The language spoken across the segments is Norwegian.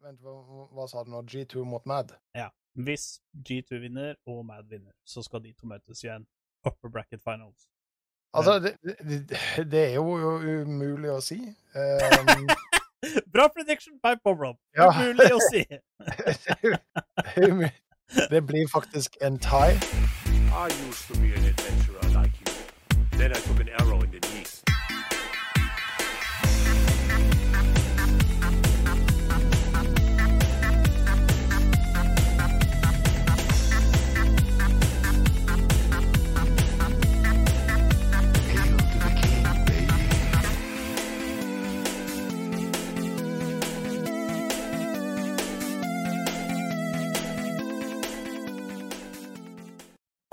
vent, hva, hva sa du nå? G2 mot Mad? Ja. Hvis G2 vinner og Mad vinner, så skal de to møtes igjen. en upper bracket finals. Altså, det, det, det er jo umulig å si. Um, Bra prediction by Bob-Rob. Ja. Umulig å si. det blir faktisk en tie. I used to be an adventurer like you. Then I took an arrow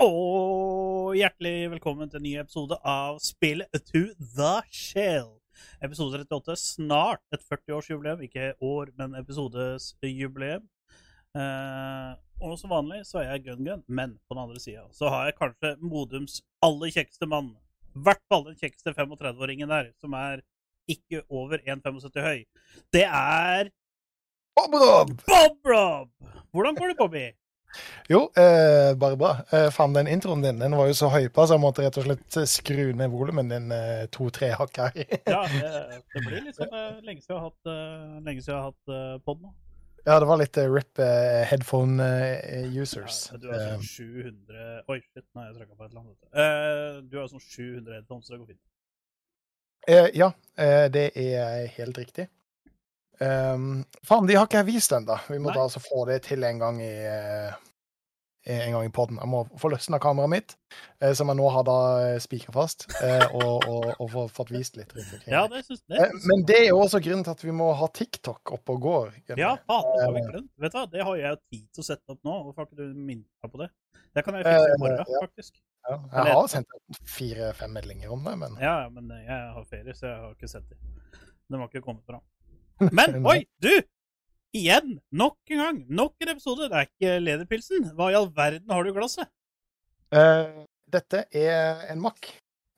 Og hjertelig velkommen til en ny episode av Spill to the Shell. Episode 38. Snart et 40-årsjubileum. Ikke år, men episodesjubileum. Eh, og som vanlig så er jeg gun-gun, men på den andre sida så har jeg kanskje Modums aller kjekkeste mann. I hvert fall den kjekkeste 35-åringen der, som er ikke over 1,75 høy. Det er Bob-Rob! Bob Rob! Hvordan går det, Bobby? Jo, eh, bare bra. Eh, faen, den introen din den var jo så høypa, så jeg måtte rett og slett skru ned volumen din eh, to-tre hakk her. Ja, det, det blir sånn eh, lenge siden jeg har hatt, eh, lenge siden jeg har hatt eh, pod nå. ja, det var litt eh, rip eh, headphone eh, users. Ja, du har Eh, sånn 700 Oi, shit, nei, jeg trykka på et eller annet. du. Eh, du har sånn 700 headphones, så det går fint. eh, ja, eh, det er helt riktig. Um, faen, de har ikke jeg vist ennå. Vi må Nei. da altså få det til en gang i uh, en gang i podden. Jeg må få løsna kameraet mitt, uh, som jeg nå har da spikra fast, uh, og, og, og få fått vist litt. Ja, det synes, det. Eh, Men det er jo også grunnen til at vi må ha TikTok oppe og går. Ja, faen, det har vi Eh, glemt. Vet du hva, det har jeg tid til å sette opp nå. Hvorfor har ikke du minnet på det? Det kan jeg fikse i Eh, morgen, ja. faktisk. Ja, jeg har sendt fire-fem meldinger om det, men Ja, men eh, jeg har ferie, så jeg har ikke sett det. Den var ikke kommet fram. Men oi, du! Igjen! Nok en gang! Nok en episode. Det er ikke lederpilsen. Hva i all verden har du i glasset? Uh, Dette er en Mack.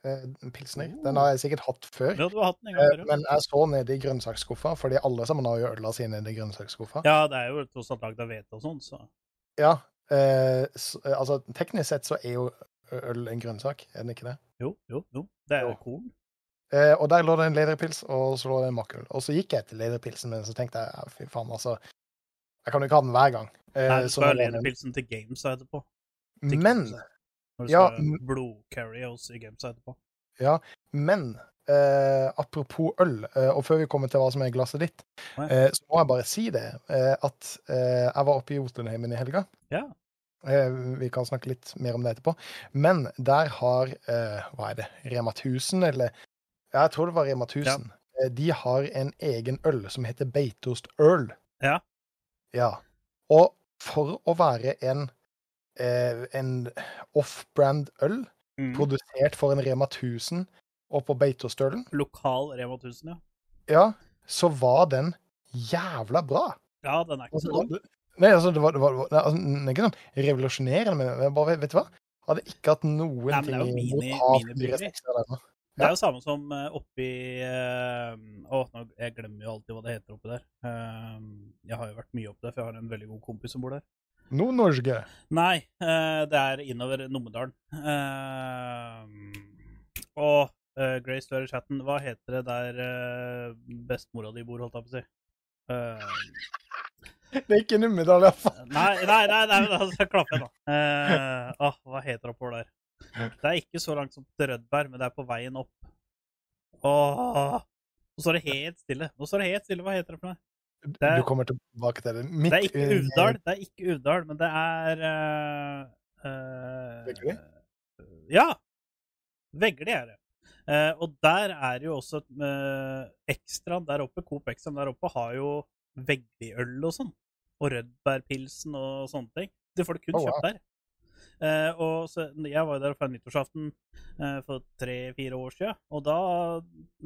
Uh, pilsner. Den har jeg sikkert hatt før. Ja, hatt den en gang Eh, før. ja. men jeg så nede i grønnsaksskuffa, fordi alle sammen har jo ødela sine nede i grønnsaksskuffa. Ja, det er jo tross alt lagd av hvete og sånn, så Ja, eh, eh, altså teknisk sett så er jo øl en grønnsak, er den ikke det? jo, jo, jo. Det er Jo. korn. Eh, og der lå det en lederpils, og så lå det en makkøl. Og så gikk jeg til lederpilsen, men så tenkte jeg ja, fy faen, altså Jeg kan jo ikke ha den hver gang. Eh, Nei, du så skal ha lederpilsen til games etterpå. Til Men ja. Når du ja, skal ha blodcarry også i games etterpå. Men eh, apropos øl, eh, og før vi kommer til hva som er glasset ditt, eh, så må jeg bare si det, eh, at eh, jeg var oppe i Jotunheimen i helga. Ja. Eh, vi kan snakke litt mer om det etterpå. Men der har eh, Hva er det? Rema 1000, eller Ja, jeg tror det var Rema 1000. Ja. de har en egen øl som heter Beitost Earl. Ja. Ja. Og for å være en eh, en off-brand øl, Mm. produsert for en Rema 1000 og på Beitostølen, Lokal Rema 1000, ja. ja, så var den jævla bra. Ja, den er ikke så dum. Nei, altså, det var, det var, det var- altså, den er ikke sånn revolusjonerende, men bare, vet du hva? Hadde ikke hatt noen Nei, det ting jo imot mini- å ha minibryggeri. 4-6 av denne. Det er jo samme som eh, oppi eh, Å, nå, jeg glemmer jo alltid hva det heter oppi der. Eh, jeg har jo vært mye oppi der, for jeg har en veldig god kompis som bor der. Nord-Norge. Nei, det er innover Numedalen. Og Grace, du er i chatten. Hva heter det der bestemora di bor, holdt jeg på å si? Det er ikke Numedal, iallfall. nei, nei, nei, nei, nei, altså, klapp igjen, da. Åh, hva heter det oppover der? Det er ikke så langt som til Rødberg, men det er på veien opp. Åh, nå er det helt stille. Nå står det helt stille. Hva heter det for noe? Det er- Du kommer tilbake til det. Midt Det er ikke i- Uvdal, det er ikke Uvdal, men det er uh, eh, Veggli? Ja! Vegli er det. Uh, og der er jo også uh, Ekstraen der oppe, Coop Extraen der oppe, har jo Vegli-øl og sånn. Og Rødbergpilsen og sånne ting. Det får du kun Oh, wow. kjøpt der. Eh, og så, jeg var jo der for nyttårsaften eh, for tre-fire år siden, og da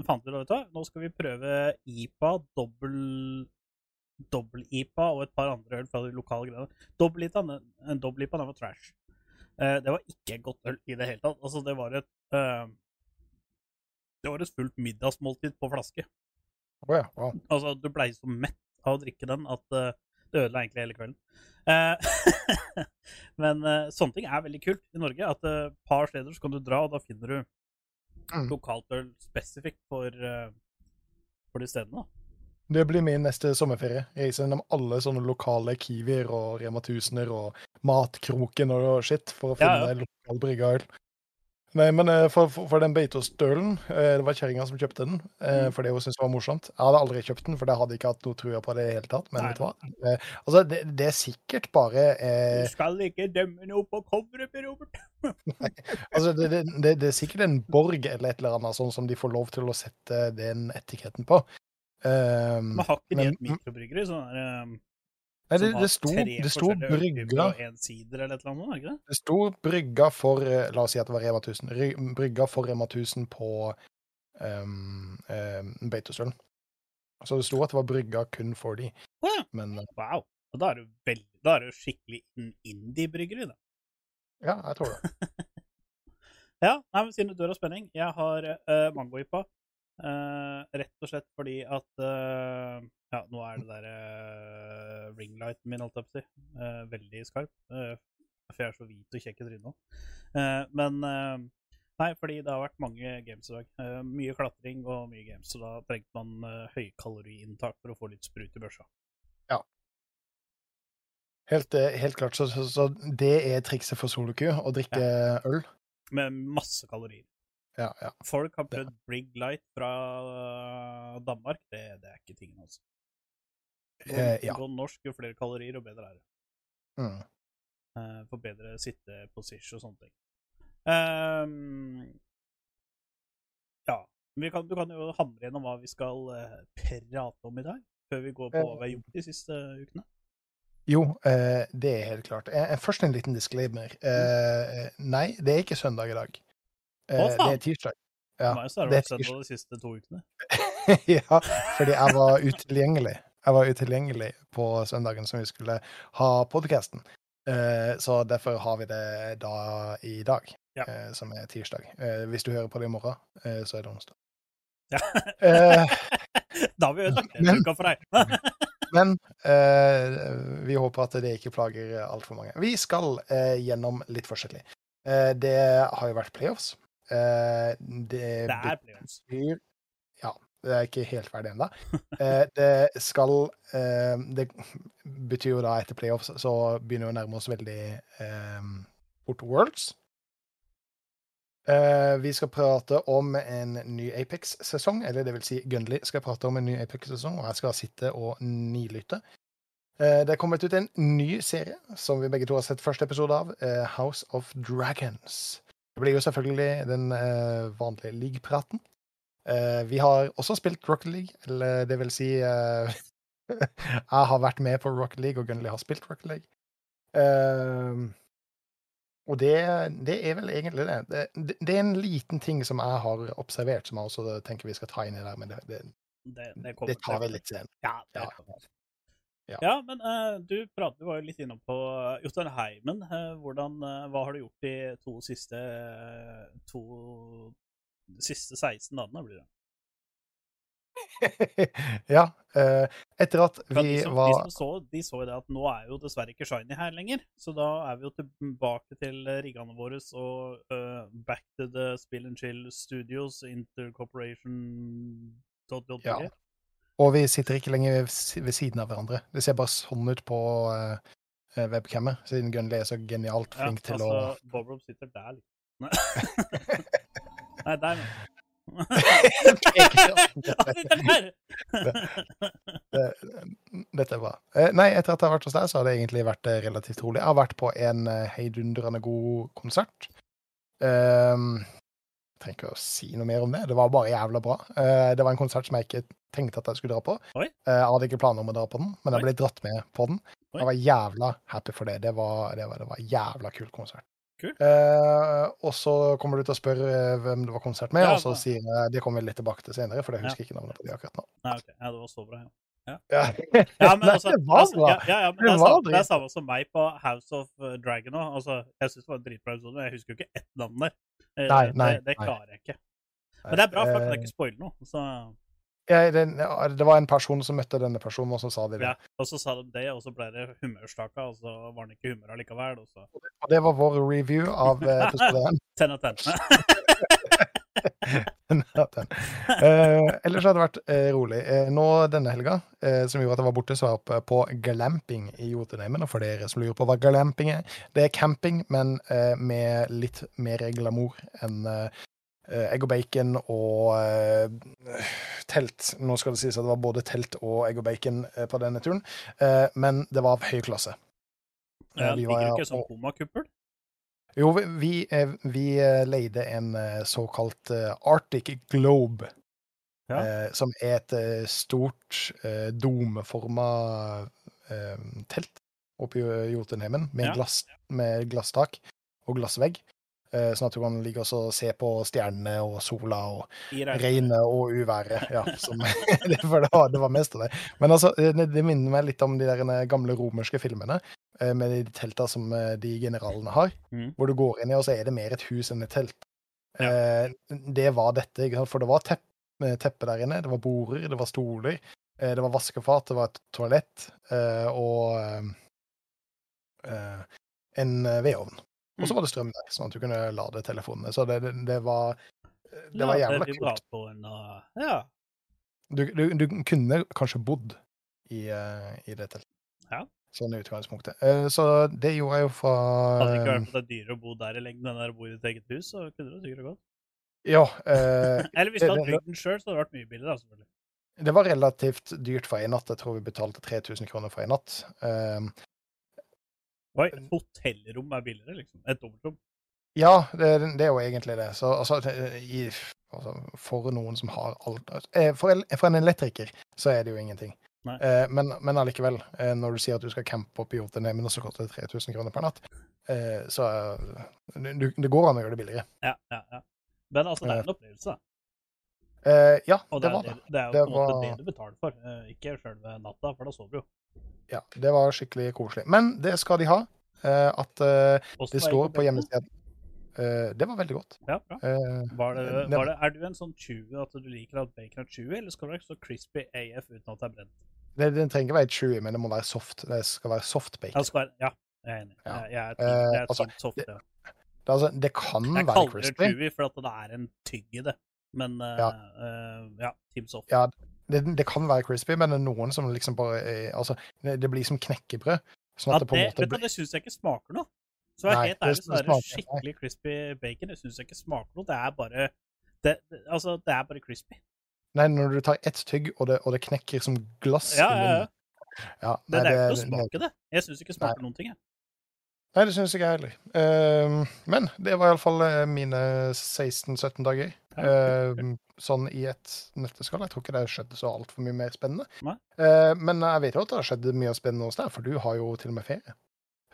fant vi ut hva, nå skal vi prøve IPA, dobbel dobbel-IPA og et par andre øl fra de lokale greiene. Dobbel-IPA den dobbel-IPA, var trash. Eh, det var ikke et godt øl i det hele tatt. Altså, det var et eh, Det var et fullt middagsmåltid på flaske. Oh ja, wow. Altså, du blei så mett av å drikke den at eh, det ødela egentlig hele kvelden. Eh, men eh, sånne ting er veldig kult i Norge. At et par steder så kan du dra, og da finner du Mm. lokalt øl spesifikt for, eh, for de stedene. da. Det blir min neste sommerferie. Reise gjennom alle sånne lokale Kiwier og Rema 1000-er og Matkroken og shit for å Ja, finne ja. lokal brygga øl. Nei, men eh, for, for, den Beitostølen, eh, det var kjerringa som kjøpte den, eh, Mm. fordi hun syntes det var morsomt. Jeg hadde aldri kjøpt den, for jeg hadde ikke hatt noe trua på det i det hele tatt. Men Nei, vet du hva? Altså, det, det er sikkert bare eh, Du skal ikke dømme noe på coveret, Robert. Altså, det, det, det, det er sikkert en borg eller et eller annet sånn som de får lov til å sette den etiketten på. Um, Men har ikke Men- et mikrobryggeri? Sånn der, eh, nei, det, det sto, det sto brygga annet det sto brygga for eh, La oss si at det var Rema 1000. Ry- Brygga for Rema 1000 på um, um, Beitostølen. Så det sto at det var brygga kun for de. Ja. Men eh, Wow. Og da er jo veldig, da er du skikkelig in- indie-bryggeri, da. ja, jeg tror det. Ja, nei, men siden du dør av spenning, jeg har uh, mangoipa. Uh, rett og slett fordi at uh, Ja, nå er det der uh, ringlighten min, holdt jeg på å si, Uh, veldig skarp. Uh, for jeg er så hvit og kjekk i trynet. Eh, men Nei, fordi det har vært mange games i dag. Mye klatring og mye games, så da trengte man uh, høykaloriinntak for å få litt sprut i børsa. Helt, eh, helt klart. Så, så, så det er trikset for soloku, å drikke øl. Med masse kalorier. Ja, ja. Folk har prøvd Brig Light fra Danmark. Det, det er ikke tingen, altså. Eh, ja. jo norsk, jo flere kalorier, jo bedre er det. Mm. Eh, for bedre sitteposition og sånne ting. Um, ja. Vi kan, du kan jo hamre gjennom hva vi skal eh, prate om i dag, før vi går på hva vi har gjort de siste ukene. Jo, eh, det er helt klart. Eh, først en liten disclaimer. Eh, nei, det er ikke søndag i dag. Eh, Å, det er tirsdag. Ja, det er tirsdag. de siste to ukene. ja, fordi jeg var utilgjengelig. Jeg var utilgjengelig på søndagen som vi skulle ha podkasten. Eh, så derfor har vi det da i dag, Ja. eh, som er tirsdag. Eh, hvis du hører på det i morgen, så er det onsdag. Ja. Eh, da har vi ødelagt uka for deg. Men eh, vi håper at det ikke plager altfor mange. Vi skal gjennom litt forskjellig. Eh, det har jo vært playoffs. Eh, det, Det er playoffs. betyr det er ikke helt ferdig ennå. Eh, det skal eh, Det betyr jo da etter playoffs så begynner vi å nærme oss veldig eh, fort Worlds. Eh, vi skal prate om en ny Apex-sesong, eller det vil si Gunley skal prate om en ny Apex-sesong, og jeg skal sitte og nilytte. Eh, det er kommet ut en ny serie som vi begge to har sett første episode av, House of Dragons. Det blir jo selvfølgelig den vanlige league-praten. Eh, vi har også spilt Rocket League, eller det vil si eh, Jeg har vært med på Rocket League, og Gunnli har spilt Rocket League. Eh, og det, det er vel egentlig det. Det, det. er en liten ting som jeg har observert, som jeg også tenker vi skal ta inn i der, men det, det, tar vi litt senere. Ja, det Ja. kommer. Ja. ja, men uh, du pratet, du var jo litt innom på Jotunheimen. Uh, hvordan, hva har du gjort de to siste eh, to siste 16 dagene, blir det? ja. eh, etter at vi de, som, de var som så, de så det at nå er jo dessverre ikke Shiny her lenger. Så da er vi jo tilbake til eh, riggene våre og uh, back to the Spill and Chill Studios, Intercorporation Ja. Og vi sitter ikke lenger ved siden av hverandre. Det ser bare sånn ut på uh, webcammet, siden Gunley er så genialt Ja, flink til altså, Bob Rob sitter der, liksom. Nei, der. Dette er bra. Eh, nei, etter at jeg har vært hos deg, så har det egentlig vært eh, relativt rolig. Jeg har vært på en eh, heidundrende god konsert. Um, jeg trenger ikke å si noe mer om det. Det var bare jævla bra. Uh, det var en konsert som jeg ikke tenkte at jeg skulle dra på. Eh, jeg hadde ikke planer om å dra på den, men jeg ble dratt med på den. Oi. Jeg var jævla happy for det. Det var, det var, det var jævla kul konsert. Kult. Eh, og så kommer du til å spørre eh, hvem det var konsert med, Ja, og så sier jeg Det kommer vi litt tilbake til senere, for jeg husker ikke navnet på de akkurat nå. Nei, ok. Ja, det var så bra, ja. Ja, Ja, men altså, det var altså bra. ja, ja, ja, men Det er var samme, som meg på House of uh, Dragon òg. Altså, jeg syns det var en dritbra episode, men jeg husker jo ikke ett navn der. Eh, Nei, nei, det, det klarer jeg ikke. Men det er bra, for kan jeg Eh, ikke spoile noe. Så Ja, ja, det var en person som møtte denne personen, og så sa de det. Ja, og så sa de det, og så ble det humørstaka, og så var han ikke humør allikevel. Og så Og det var vår review av episoden. episode 1. tenn og tenn. Eh, ellers har det vært eh, rolig. Eh, nå denne helga, eh, som gjorde at jeg var borte, så var jeg oppe på glamping i Jotunheimen. Og for dere som lurer på hva glamping er, det er camping, men eh, med litt mer glamour enn eh, egg og bacon og eh, telt. Nå skal det sies at det var både telt og egg og bacon eh, på denne turen, eh, men det var av høy klasse. Ja, vi var- ikke sånn komakuppel? Jo, vi, vi, eh, eh, leide en eh, såkalt eh, Arctic Globe, Ja. eh, som er et eh, stort eh, domeforma eh, telt oppe i Jotunheimen, med, Ja. glass, med glasstak og glassvegg. Eh, sånn at du kan ligge og se på stjernene og sola og regnet og uværet. Ja, som, for det, var, det var mest av det. Men altså, det, det minner meg litt om de der gamle romerske filmene. eh, Med de telta som eh, de generalene har. Mm. Hvor du går inn i, og så er det mer et hus enn et telt. Ja. Eh, det var dette, for det var tepp, eh, teppe der inne. Det var border, det var stoler, eh, det var vaskefat, det var et toalett eh, og eh, eh, en eh, vedovn. Og så Mm. var det strøm der, sånn at du kunne lade telefonene. Så det, det, det var det var jævla kult. Ja. Du, du, du kunne kanskje bodd i, eh, i det teltet. Ja. Sånn i utgangspunktet. Eh, så det gjorde jeg jo fra Hadde ikke vært for at det er dyrere å bo der i lengden enn å bo i ditt eget hus, så kunne det sikkert gått. Ja. eh, Eller hvis du hadde bygd den sjøl, så hadde det vært mye billigere, da, selvfølgelig. det var relativt dyrt for en natt. Jeg tror vi betalte 3000 kroner for en natt. Oi, et hotellrom er billigere, liksom. Et dobbeltrom. ja, det, det er jo egentlig det. Så altså, i, altså For noen som har alt eh, for, for en elektriker så er det jo ingenting. Eh, men, men allikevel, eh, når du sier at du skal campe opp i Jotunheimen, og så koster det 3000 kroner per natt, eh, så eh, du, det går an å gjøre det billigere. Ja, ja, ja. Men altså, det er en opplevelse, da. Eh, ja, det det, var det. det, er jo på en måte var- det du betaler for, ikke sjølve natta, for da sover du jo. Ja, det var skikkelig koselig. Men det skal de ha. eh, at eh, det står på hjemmesiden Eh, Det var veldig godt. Ja, bra. Var det, var det, er du en sånn chewy at du liker at bacon er chewy, eller skal det være så crispy AF uten at det er brent? det, den trenger ikke være chewy, men det må være soft. Det skal være soft bacon. være, ja jeg er enig. Ja. Jeg, jeg team, jeg er altså, soft, det-. Det, altså, det kan Jeg være kaller det chewy for at det er en tygg i det. Men Ja. Uh, ja, team soft. Ja, det, det kan være crispy, men det er noen som liksom bare er, Altså, det, det blir som knekkebrød. Sånn Ja, det det, måte blir det syns jeg ikke smaker noe. Så jeg er Nei, helt ærlig, så det er det skikkelig crispy bacon. Det syns jeg ikke smaker noe. Det er bare det, det, Altså, det er bare crispy. Nei, når du tar ett tygg, og det, og det knekker som glass Ja, ja, ja. ja Det, nei, det er ikke noe det- smak i det. Jeg syns ikke det smaker noen ting. Jeg. Nei, det syns ikke jeg heller. Uh, men det var iallfall uh, mine 16-17 dager. Ehm, sånn i et nøtteskall. Jeg tror ikke det skjedde så altfor mye mer spennende. Eh, men jeg vet jo at det har skjedd mye spennende hos deg, for du har jo til og med ferie.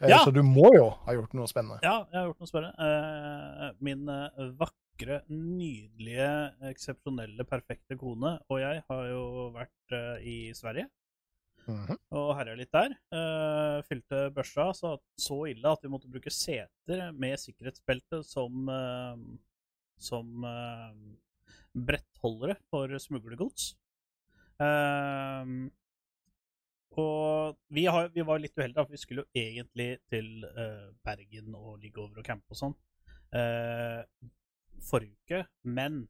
Eh, Ja. Så du må jo ha gjort noe spennende. Ja, jeg har gjort noe spennende. Eh, min eh, vakre, nydelige, eksepsjonelle, perfekte kone og jeg har jo vært eh, i Sverige Mhm. og herja litt der. Uh, fylte børsa så, så ille at vi måtte bruke seter med sikkerhetsbelte som uh, som uh, brettholdere for smuglergods. Uh, og vi, har, vi var litt uheldige, for vi skulle jo egentlig til Bergen og ligge over og campe og sånn forrige uke, men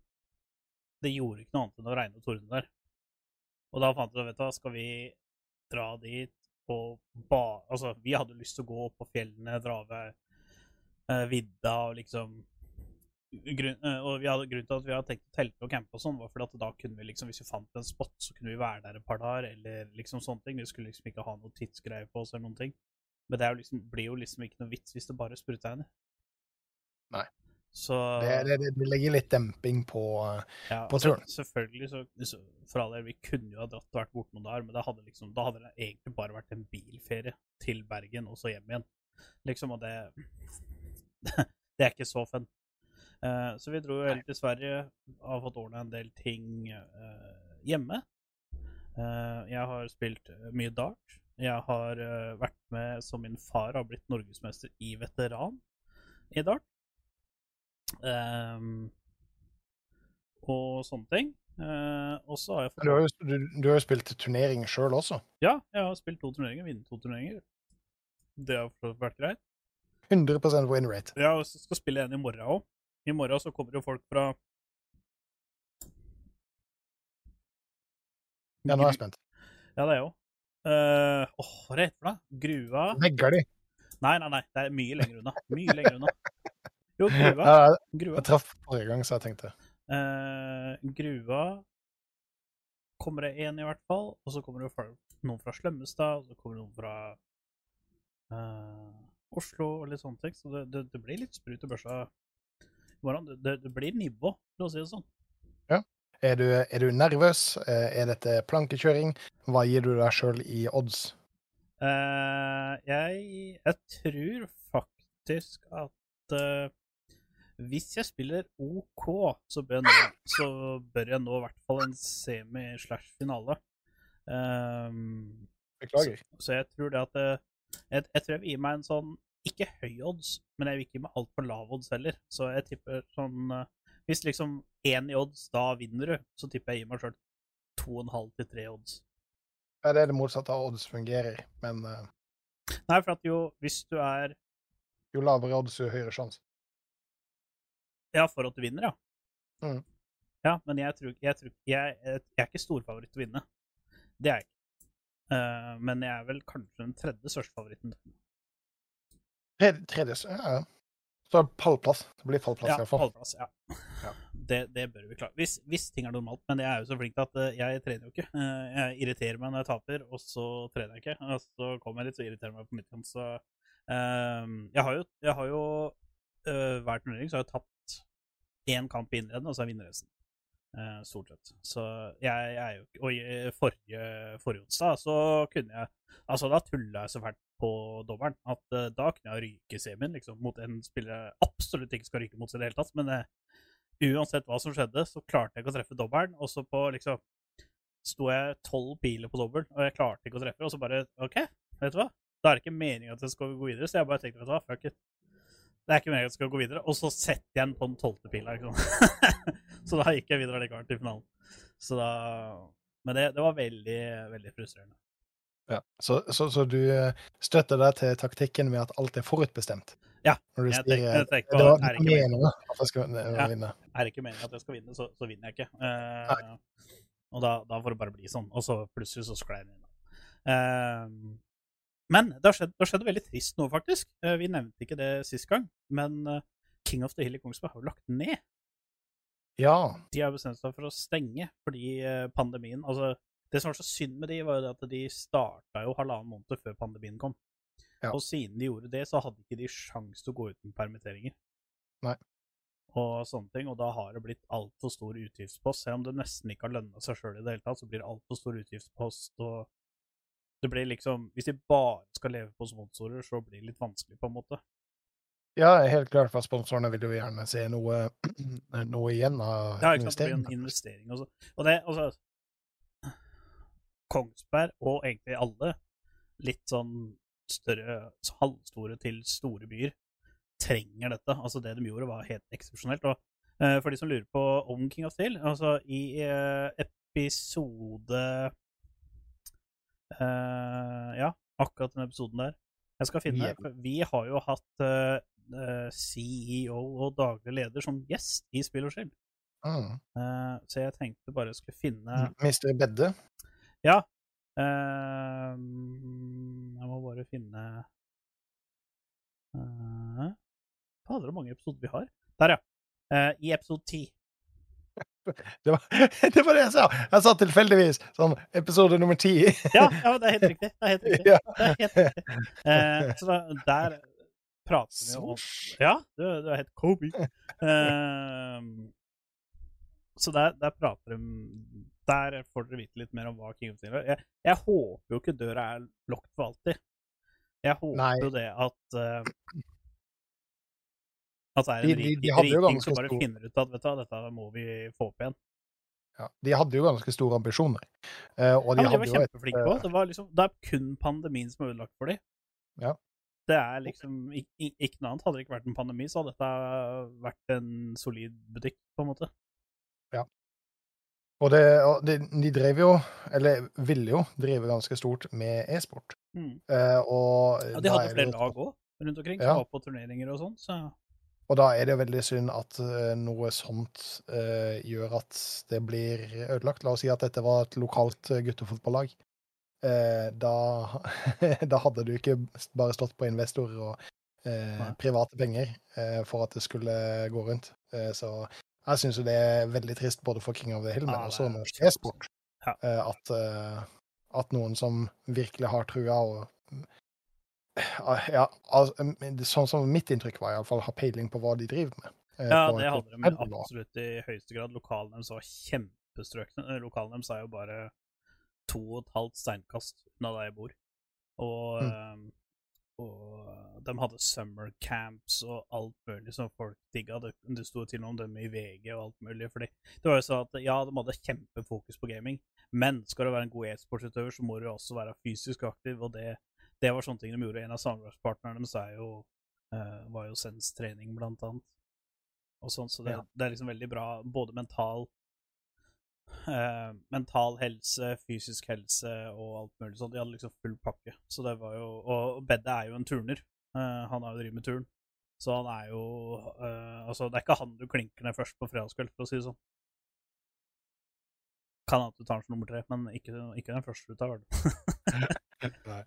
det gjorde ikke noe annet enn å regne og tordne der. Og da fant vi du hva, skal vi dra dit og bare Altså, vi hadde lyst til å gå opp på fjellene, dra ved uh, vidda og liksom grunn, uh, og vi hadde, grunnen til at vi hadde tenkt å telte og campe og sånn, var fordi at da kunne vi liksom, hvis vi fant en spot, så kunne vi være der et par dager, eller liksom sånne ting. Vi skulle liksom ikke ha noe tidsgreie på oss eller noen ting. Men det jo liksom, blir jo liksom ikke noe vits hvis det bare spruter henne. Nei. Så Det, det, det, legger litt demping på ja, på turen. Så, Selvfølgelig, så, for all del, vi kunne jo ha dratt og vært borte noen dager, men det hadde liksom, da hadde det egentlig bare vært en bilferie til Bergen og så hjem igjen. Liksom, og det Det er ikke så fun. Uh, så vi dro jo helt til Sverige, har fått ordna en del ting uh, hjemme. Uh, jeg har spilt mye dart. Jeg har vært med som min far har blitt norgesmester i veteran i dart. Ehm, og sånne ting. Uh, har Men du har jo, du, du har jo spilt turnering sjøl også. Ja, jeg har spilt to turneringer, vunnet to turneringer. Det har vært greit. 100 win rate. Ja, og så skal spille en i morgen òg. I morgen så kommer jo folk fra Ja, nå er jeg spent. Ja, det er jeg òg. Uh, åh, hva er det heter for noe? Grua? Vegger de? Nei, nei, nei. Det er mye lenger unna. Mye lenger unna. Jo, gruva. Ja, Grua. jeg traff forrige gang, så jeg tenkte Uh, gruva kommer det én, i hvert fall. Og så kommer det fra- noen fra Slemmestad, og så kommer det noen fra uh, Oslo og litt sånne ting. Så det, det, det blir litt sprut i børsa i morgen. Det, det, blir nivå, for å si det sånn. er du, er du nervøs? Eh, Er dette plankekjøring? Hva gir du deg sjøl i odds? Uh, jeg, jeg tror faktisk at eh, hvis jeg spiller OK, så bør jeg nå, så bør jeg nå i hvert fall en semi-slash-finale. Um, Beklager. Så, så jeg tror det at eh, jeg, jeg tror jeg vil gi meg en sånn ikke høy odds, men jeg vil ikke gi meg altfor lav odds heller. Så jeg tipper sånn eh, Hvis liksom én i odds, da vinner du, så tipper jeg gir meg sjøl to og en halv til tre odds. Ja, det er det motsatte av odds fungerer, men uh... Nei, for at jo, hvis du er jo lavere odds, jo høyere sjanse. Ja, for at du vinner, ja. Mm. Ja, men jeg tror jeg, tror, jeg, jeg er ikke storfavoritt til å vinne. Det er jeg ikke. Uh, men jeg er vel kanskje den tredje største favoritten. Tredje, tredje ja. Så pallplass. Det blir pallplass, Ja, i hvert fall. pallplass. Ja. Ja. Det, det bør vi klare. Hvis, hvis ting er normalt. Men jeg er jo så flink til at eh, jeg trener jo ikke. Eh, jeg irriterer meg når jeg taper, og så trener jeg ikke. Og så kommer jeg litt, så irriterer meg på midten. Så uh, jeg har jo, jeg har jo uh, hver turnering så har jeg tatt én kamp i innledende, og så er jeg vunnet resten. Eh, stort sett. Så jeg, jeg er jo ikke Og forrige, forrige onsdag så kunne jeg Altså, da tulla jeg så fælt på dommeren at uh, da kunne jeg ryke semien liksom, mot en spiller jeg absolutt ikke skal ryke mot i det hele tatt. Men uh, uansett hva som skjedde, så klarte jeg ikke å treffe dommeren. Og så på liksom sto jeg tolv piler på dobbel, og jeg klarte ikke å treffe. Og så bare OK, vet du hva? Da er det ikke meninga at jeg skal gå videre. Så jeg bare tenkte, vet du hva, fuck it. Det er ikke meningen at jeg skal gå videre. Og så setter jeg den på den tolvte pila. Så da gikk jeg videre likevel til finalen. Så da Men det, det var veldig, veldig frustrerende. Ja. Så, så, så du eh, støtter deg til taktikken med at alt er forutbestemt? Ja, Når du jeg sier tenker- jeg eh, tenker det var ikke meningen. at jeg skal eh, Ja. vinne? Er det ikke meningen at jeg skal vinne, så, så vinner jeg ikke. Eh, og da, da får det bare bli sånn. Og så plutselig så sklei den inn. Eh, men det har, skjedd, det har skjedd veldig trist nå, faktisk. Eh, vi nevnte ikke det sist gang, men eh, King of the Hill i Kongsberg har jo lagt ned. Ja. De har bestemt seg for å stenge fordi eh, pandemien Altså, det som var så synd med de, var jo det at de starta jo halvannen måned før pandemien kom. Ja. Og siden de gjorde det, så hadde ikke de sjans til å gå uten permitteringer. Nei. Og sånne ting, og da har det blitt altfor stor utgiftspost. Selv om det nesten ikke har lønna seg sjøl i det hele tatt, så blir det altfor stor utgiftspost. og det blir liksom, Hvis de bare skal leve på sponsorer, så blir det litt vanskelig, på en måte. ja, helt klart, for sponsorene vil jo gjerne se noe, noe igjen av Ja? Det blir en investering også. Og det, altså Kongsberg, og egentlig alle, litt sånn større, halvstore til store byer, trenger dette. Altså, det de gjorde, var helt eksepsjonelt. Og eh, for de som lurer på om King of Steel, altså i eh, episode eh, Ja, akkurat den episoden der. Jeg skal finne for Vi har jo hatt eh, eh, CEO og daglig leder som gjest i Spill og Skill. Mm. Uh, så jeg tenkte bare jeg skulle finne Mister Bedde. Ja. jeg må bare finne uh, Fader, hvor mange episoder vi har. Der, ja. I episode 10. Det var, det var det jeg sa! Jeg sa tilfeldigvis sånn episode nummer ti. Ja, ja, det er helt riktig. Det er helt riktig. Ja. Det er helt riktig. Eh, så da, der prater vi om Ja, du, du er helt Kobe. Eh, så der, der prater de Der får dere vite litt mer om hva King of Steel er. Jeg, jeg håper jo ikke døra er lukket for alltid. Jeg håper Nei. jo det at eh, At det er en De- de- de riking ganske som bare stor- finner ut at vet du, dette må vi få opp igjen. Ja, de hadde jo ganske store ambisjoner. Uh, og de ja, de var kjempeflinke på. Det, var liksom, det er kun pandemien som er ødelagt for dem. Ja. Det er liksom ik ik Ikke noe annet. Hadde det ikke vært en pandemi, så hadde dette vært en solid butikk, på en måte. Og, det, og de, de drev jo, eller ville jo drive ganske stort med e-sport. Mm. Uh, og, Ja, de hadde er flere lag òg rundt omkring, Ja. som var på turneringer og sånn. Så Og da er det jo veldig synd at eh, noe sånt uh, gjør at det blir ødelagt. La oss si at dette var et lokalt eh, guttefotballag. Uh, da, da hadde du ikke bare stått på investorer og uh, private penger for at det skulle gå rundt. Så jeg syns jo det er veldig trist både for King of the Hill, men Ja, også norsk e-sport. At, at noen som virkelig har trua og ja, altså, sånn som mitt inntrykk var, iallfall, har peiling på hva de driver med. eh, ja, det hadde de absolutt i høyeste grad. Lokalene deres var kjempestrøkne. Eh, Lokalene deres er jo bare to og et halvt steinkast unna der jeg bor. Og, Mm. eh, og de hadde summer camps og alt mulig som folk digga. Det, det sto til og med om dem i VG og alt mulig. Fordi det var jo sånn at ja, de hadde kjempefokus på gaming, men skal du være en god e-sportsutøver, så må du også være fysisk aktiv, og det, det var sånne ting de gjorde. En av samarbeidspartnerne deres er jo, eh, var jo Sens trening, blant annet. Og sånn, så det, Ja. det er liksom veldig bra, både mental uh, mental helse, fysisk helse og alt mulig sånt. De hadde liksom full pakke. Så det var jo Og Bedde er jo en turner. Uh, han har jo drevet med turn. Så han er jo eh, Altså, det er ikke han du klinker ned først på fredagskveld, for å si det sånn. Kan at du tar den som nummer tre, men ikke, ikke den første du tar. Nei.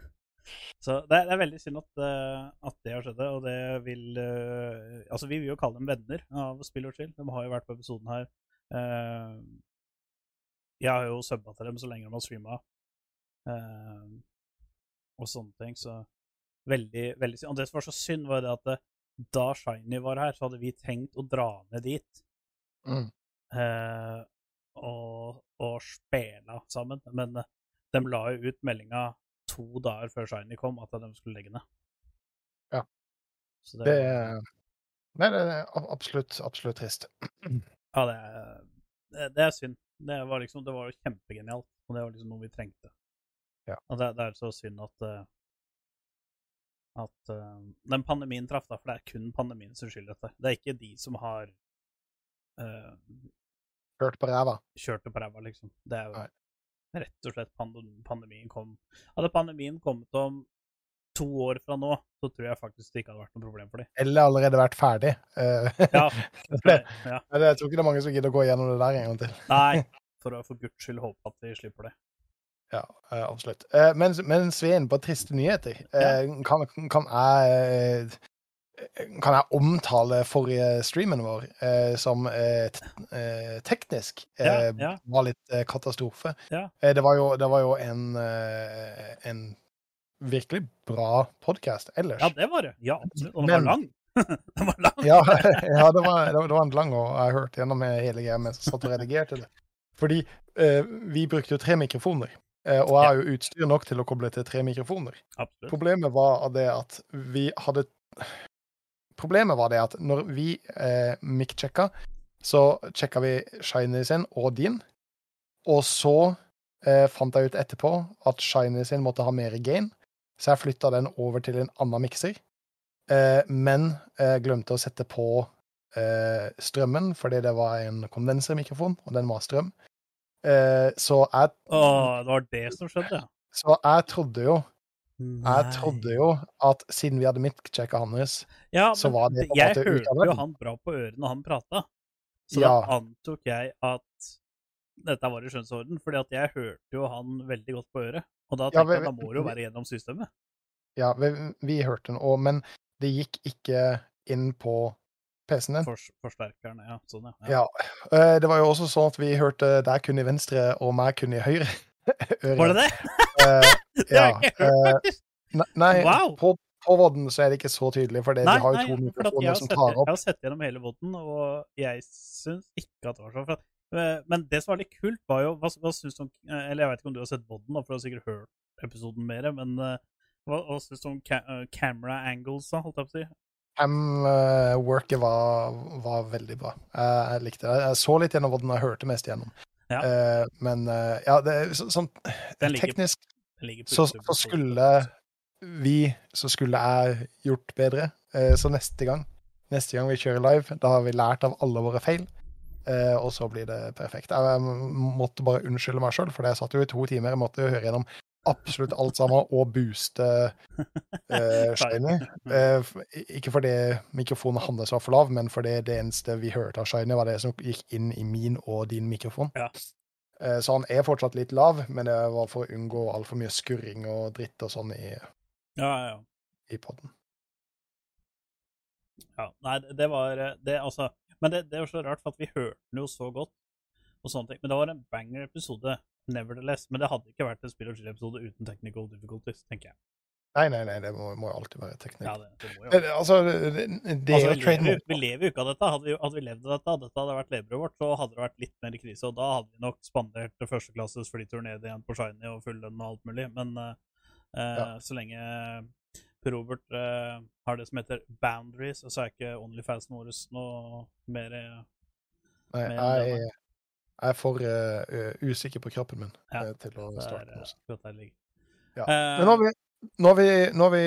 Så det er, det er veldig synd at, eh, at det har skjedd, og det vil eh, Altså, vi vil jo kalle dem venner av Spill og Chill. De har jo vært på episoden her. Eh, jeg har jo subba til dem så lenge de har streama, og sånne ting, så veldig, veldig synd. Og det som var så synd, var det at det, da Shiny var her, så hadde vi tenkt å dra ned dit Mm. eh, og, og spela sammen. Men de la jo ut meldinga to dager før Shiny kom, at de skulle legge ned. Ja. Så det, Det Nei, det er absolutt, absolutt trist. Ja, det er, det, er synd. Det var liksom, det var jo kjempegenialt, og det var liksom noe vi trengte. Ja. Og det, det er så synd at eh, at eh, den pandemien traff, da, for det er kun pandemien som skylder dette. Det er ikke de som har uh, Kjørt på ræva. kjørt det på ræva, liksom. Det er jo Nei. Rett og slett pandemien kom Hadde pandemien kommet om to år fra nå, så tror jeg faktisk det ikke hadde vært noe problem for dem. Eller allerede vært ferdig. Eh, Ja, det, ja. jeg tror ikke det er mange som gidder å gå gjennom det der en gang til. Nei, for å for guds skyld håpe at de slipper det. Ja, eh, absolutt. Men, mens vi er inne på triste nyheter, ja. kan, kan jeg eh, kan jeg omtale forrige streamen vår eh, som eh, eh, teknisk eh, Ja, ja. var litt eh, katastrofe? Ja. Eh, det, var jo, det var jo en, en virkelig bra podkast ellers. Ja, det var det. Ja, absolutt. Og den Men- var lang. den var lang. Ja, ja det, var, det, var, en lang, og jeg hørte gjennom hele greia mens jeg satt og redigerte det. Fordi vi brukte jo tre mikrofoner, og jeg har jo utstyr nok til å koble til tre mikrofoner. Absolutt. Problemet var det at vi hadde Problemet var det at når vi eh, mic-sjekka, så sjekka vi Shiny sin og din, og så eh, fant jeg ut etterpå at Shiny sin måtte ha mer gain, så jeg flytta den over til en annen mikser, eh, men eh, glemte å sette på eh, strømmen, fordi det var en kondensermikrofon, og den var strøm. Eh, så, jeg, Å, det var det som skjedde, ja. så jeg trodde jo Nei. jeg trodde jo at siden vi hadde mic-sjekka hans ja, så var det på en Jeg måte av hørte jo han bra på øret når han prata. Så Ja. da antok jeg at dette var i skjønnsorden, fordi at jeg hørte jo han veldig godt på øret. Og da Ja, vi, jeg at da må jo være gjennom systemet. Ja, vi, vi hørte den òg, men det gikk ikke inn på PC-en din. For, forsterkeren, ja. Sånn, ja. Ja. Eh, Det var jo også sånn at vi hørte deg kun i venstre og meg kun i høyre øre. Var det det? Ja. Uh, Nei, Wow. på, på vodden så er det ikke så tydelig, for det, Nei, vi har jo to nei, mikrofoner som tar jeg har sett gjennom hele vodden, og jeg syns ikke at det var sånn. Men det som var litt kult, var jo hva, hva synes du om eh, Eller jeg vet ikke om du har sett vodden, for du har sikkert hørt episoden mer, men hva, hva syns du om ca camera angles, da, holdt jeg på å si? Cam-worket var, var veldig bra. Jeg likte det. Jeg så litt gjennom vodden, og jeg hørte mest gjennom. Ja. Men ja, det er så- sånn Den teknisk ligger så, så skulle vi Så skulle jeg gjort bedre. Eh, Så neste gang Neste gang vi kjører live, da har vi lært av alle våre feil. eh, og så blir det perfekt. Jeg, jeg måtte bare unnskylde meg sjøl, for jeg satt jo i to timer. Jeg måtte jo høre gjennom absolutt alt sammen og booste uh, Shiny. Uh, ikke fordi mikrofonen hans var for lav, men fordi det eneste vi hørte av Shiny, var det som gikk inn i min og din mikrofon. Ja. Eh, så han er fortsatt litt lav, men det var for å unngå altfor mye skurring og dritt og sånn i, Ja, ja, i poden. Ja, nei, det, var eh, det, altså Men det, det var så rart, for at vi hørte den jo så godt. og sånne ting. Men det var en banger-episode, nevertheless. Men det hadde ikke vært en spill og chill-episode uten technical difficulties, tenker jeg. Nei, nei, nei, det må, må alltid være teknikk. Ja, det, det må jo. Eh, Altså, det, det Altså, er vi, trade lever, vi lever jo ikke av dette. Hadde vi, hadde vi levd av dette, dette hadde vært levebrødet vårt, så hadde det vært litt mer krise. Og da hadde vi nok spandert førsteklasses flytur ned igjen på Shiny og full lønn og alt mulig. Men eh, Ja. så lenge Per Robert uh, har det som heter boundaries, så er ikke Onlyfansen vår noe mer uh, Nei, mer jeg, er- jeg er for usikker på kroppen min Ja, til å det er starte eh, noe. sånt. akkurat der det ligger. Ja. Men nå har vi, nå har vi, nå har vi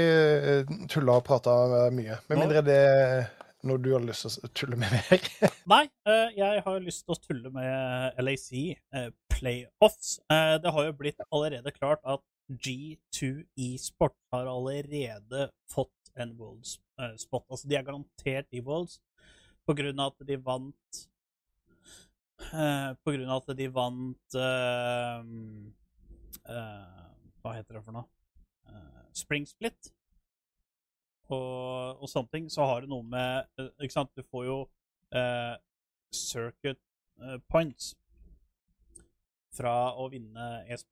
eh, tulla og prata mye. Med mindre det er noe du har lyst til å tulle med mer. Nei, eh, jeg har lyst til å tulle med LAC eh, playoffs. Eh, det har jo blitt allerede klart at G2 eSport har allerede fått en Worlds eh, spot. Altså, de er garantert i Worlds på grunn av at de vant eh, På grunn av at de vant eh, eh, Hva heter det for noe? Spring Split. Og, og sånne ting. Så har det noe med eh, Ikke sant, du får jo eh, circuit eh, points fra å vinne, eh,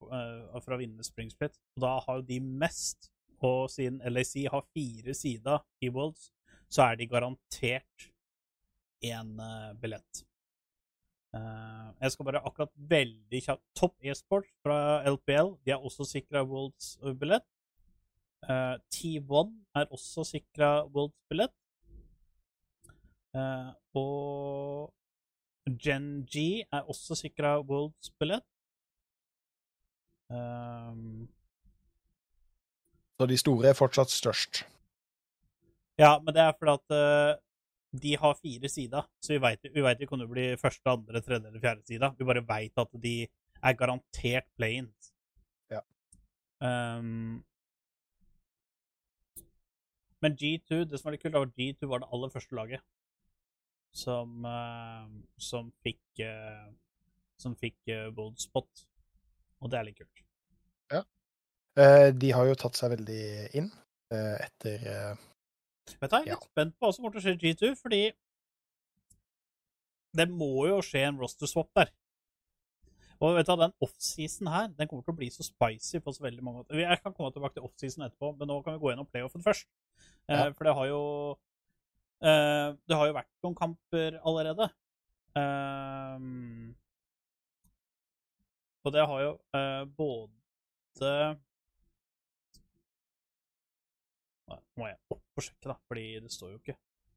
fra å vinne Spring Split. Og da har jo de mest. Og siden LAC har fire sider i Worlds, så er de garantert én billett. Jeg skal bare akkurat veldig kjapt Topp e-sport fra LPL. De er også sikra Worlds-billett. Uh, T1 er også sikra Worlds-billett. Uh, og Gen G er også sikra Worlds-billett. Um, Så de store er fortsatt størst. ja, men det er fordi at uh, de har fire sider, så vi veit ikke om det blir første, andre, tredje eller fjerde sida. Vi bare veit at de er garantert play-ins. Ja. Um, men G2, det som var litt kult, var at G2 var det aller første laget som, eh, som fikk uh, som fikk uh, Gold Spot. Og det er litt kult. Ja. de har jo tatt seg veldig inn eh, etter eh, Vet du, jeg er Ja. litt spent på hva som kommer til å skje i G2, fordi det må jo skje en roster swap der. Og vet du, den offseason her den kommer til å bli så spicy på så veldig mange måter. Jeg kan komme tilbake til offseason etterpå, men nå kan vi gå gjennom playoffen først. Eh, Ja. for det har jo eh, Det har jo vært noen kamper allerede. Eh, og det har jo eh, både Nå må jeg opp og sjekke, da, fordi det står jo ikke.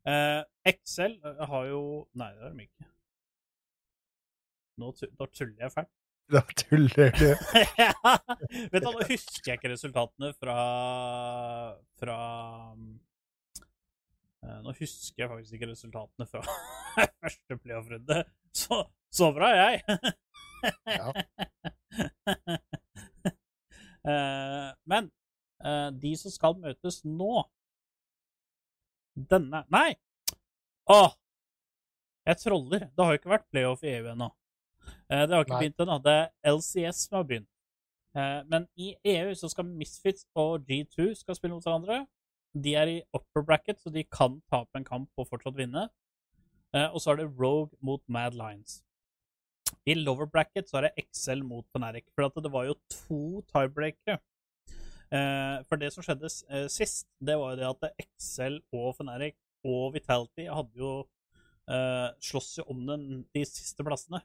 Eh, Excel eh, har jo Nei, det har de ikke. Nå, tuller jeg fælt. Da tuller du. Vet du, Nå husker jeg ikke resultatene fra fra eh, Nå husker jeg faktisk ikke resultatene fra første playoff-runde. Så, så bra er jeg! Ja. Eh, men eh, de som skal møtes nå Denne Nei! Åh! Jeg troller. Det har jo ikke vært playoff i EU ennå. Eh, det har ikke Nei. begynt ennå. Det er LCS som har begynt. Eh, men i EU så skal Misfits og G2 skal spille mot hverandre. De er i upper bracket, så de kan tape en kamp og fortsatt vinne. Eh, og så er det Rogue mot Mad Lions. I lower bracket så er det XL mot Fnatic. For det var jo to tiebreakere. For det som skjedde sist, det var jo det at XL og Fenerik og Vitality hadde jo slåss jo om den, de siste plassene.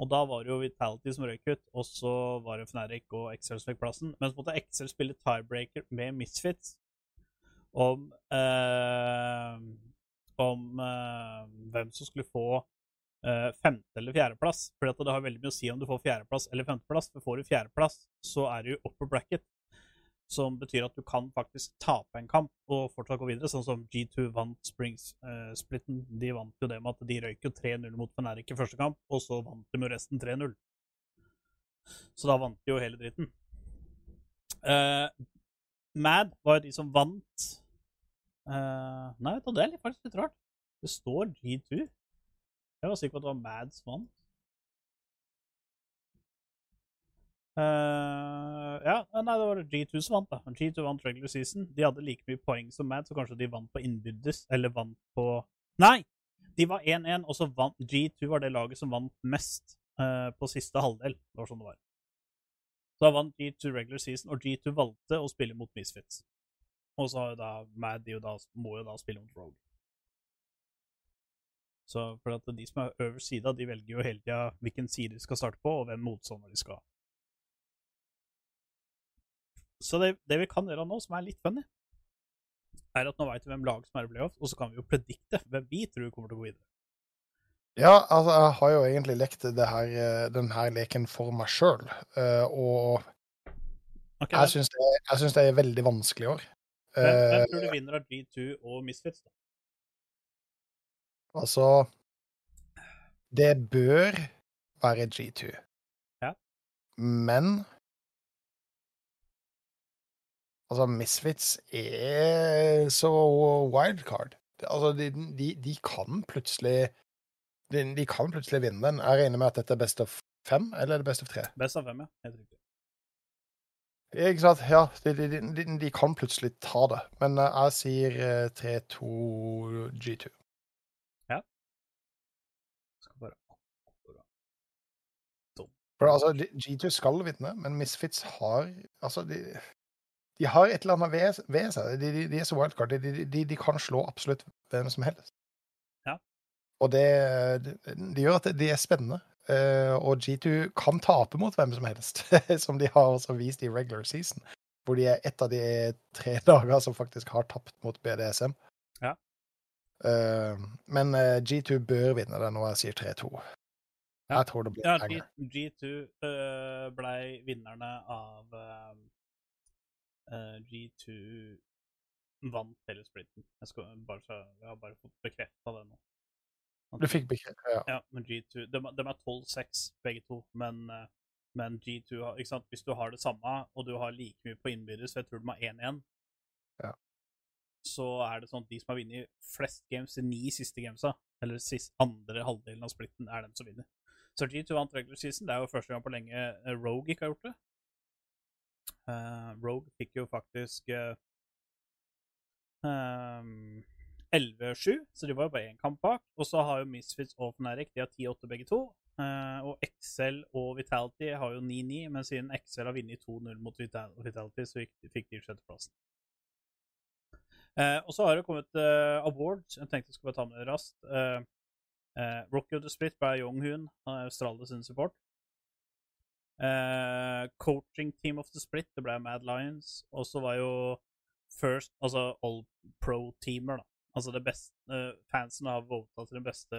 Og da var det jo Vitality som røyk ut, og så var det Fnatic og Excel som fikk plassen. Så måtte Excel spille tiebreaker med Misfits om eh, om eh, hvem som skulle få eh, femte- eller fjerdeplass. For det har veldig mye å si om du får fjerdeplass eller femteplass. For får du fjerdeplass, så er du upper bracket. Som betyr at du kan faktisk tape en kamp og fortsatt gå videre, sånn som G2 vant Springs-splitten. de vant jo det med at de røyk jo 3-0 mot Fenerik i første kamp, og så vant de jo resten 3-0. Så da vant de jo hele dritten. Uh, Mad var jo de som vant uh, Nei, det er faktisk litt rart. Det står G2. Jeg var sikker på at det var Mad som vant. Eh, ja, nei, det var G2 som vant, da. G2 vant regular season. De hadde like mye poeng som Mad, så kanskje de vant på innbyrdes, eller vant på Nei! De var 1-1, og så vant G2 var det laget som vant mest uh, på siste halvdel. Det var sånn det var. Så da vant G2 regular season, og G2 valgte å spille mot Misfits. Og så har jo da Mad jo da, må jo da spille mot Rogue. Så for at de som er øverst sida, de velger jo hele tida hvilken side de skal starte på, og hvem motstander de skal ha. Så det, det vi kan gjøre nå, som er litt funny, er at nå veit vi hvem lag som er i playoff, og så kan vi jo predikte hvem vi tror kommer til å gå videre. Ja, altså, jeg har jo egentlig lekt det her, denne leken for meg sjøl, og okay, jeg syns det, det er veldig vanskelig i år. hvem, hvem Eh, tror du vinner av G2 og Misfits? da? Altså Det bør være G2. Ja. Men Altså, Misfits er så wildcard. Altså, de, de, de kan plutselig de, de kan plutselig vinne den. Jeg regner med at dette er best of fem, eller er det best of tre? Best av fem, ja. Helt riktig. Ikke sant? Ja, de, de, de, de kan plutselig ta det. Men eh, jeg sier eh, 3-2 G2. Ja. Skal bare For altså, G2 skal vinne, men Misfits har Altså, de, de har et eller annet ved, seg. De, de, de er så wildcard. De, de, de, de kan slå absolutt hvem som helst. Ja. Og det, det, gjør at det, det er spennende. Eh, og G2 kan tape mot hvem som helst, som de har også vist i regular season. Hvor de er et av de tre dager som faktisk har tapt mot BDSM. Ja. Eh, men eh, G2 bør vinne det når jeg sier 3-2. Ja. Jeg tror det blir Ja, penger. G, G2 uh, blei vinnerne av eh, eh, G2 vant hele splitten. Jeg, skal bare, jeg har bare fått bekrefta det nå. Du fikk bekrefta, ja. Ja, men G2 De, de er 12-6 begge to, men, eh, men G2 har ikke sant? Hvis du har det samme, og du har like mye på innbyrdes, så jeg tror de har 1-1, Ja. så er det sånn at de som har vunnet flest games, de ni siste gamesa, eller sist, andre halvdelen av splitten, er dem som vinner. Så G2 vant regular season. Det er jo første gang på lenge eh, Rogue ikke har gjort det. Eh, Rogue fikk jo faktisk eh, ehm, 11-7, så de var jo bare én kamp bak. Og så har jo Misfits og Fnatic de har 10-8 begge to. Eh, og Excel og Vitality har jo 9-9, men siden Excel har vunnet 2-0 mot Vitality, så fikk de sjetteplassen. Uh, og så har det kommet uh, awards. Jeg tenkte jeg skulle bare ta med det raskt. Uh, uh, Rocky of the Split ble Young-Hoon, Australias sin support. Eh, coaching Team of the Split, det ble Mad Lions. Og så var jo First, altså All Pro-teamer, da. Altså det beste uh, Fansen har vota til de beste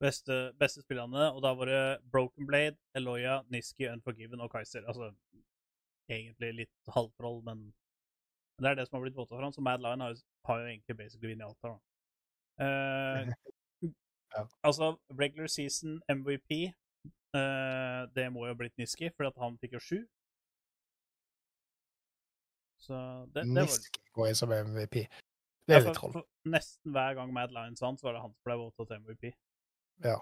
beste, beste spillerne, og da var det Broken Blade, Eloya, Niski, Unforgiven og Kaiser. Altså egentlig litt halvtroll, men men det er det som har blitt vota for ham. så Mad Lion har, har jo egentlig basically vunnet alt her, da. Uh, Ja. Altså, regular season MVP, det må jo ha blitt Niski, for at han fikk jo sju. Så det, det var Niski går inn som MVP. Det er litt troll. for Nesten hver gang Mad Lions vant, så var det han som ble vota til MVP. Ja.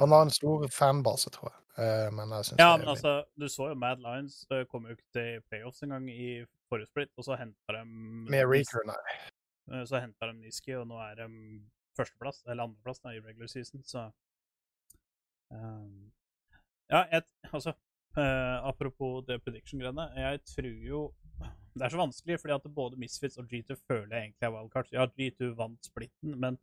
Han har en stor fanbase, tror jeg. Eh, men jeg Ja, men altså, du så jo Mad Lions uh, kom jo ikke til playoffs engang i forrige split, og så henta de Med Reaker, nei. Eh, Så henta de Niski, og nå er de førsteplass, eller andreplass, i regular season, så Ja, jeg, altså eh, Apropos det prediction-greiene. Jeg tror jo Det er så vanskelig, fordi at både Misfits og G2 føler jeg egentlig er wildcards. Ja, G2 vant splitten, men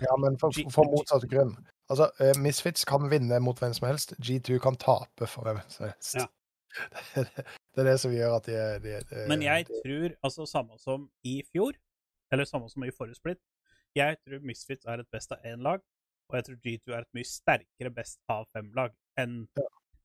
Ja, men for, for motsatt grunn. Altså, eh, Misfits kan vinne mot hvem som helst. G2 kan tape for hvem som helst. Ja. Det er det som gjør at de, de, de Men jeg de, tror, altså samme som i fjor, eller samme som i forrige split, jeg tror Misfits er et best av én-lag, og jeg tror G2 er et mye sterkere best av fem-lag enn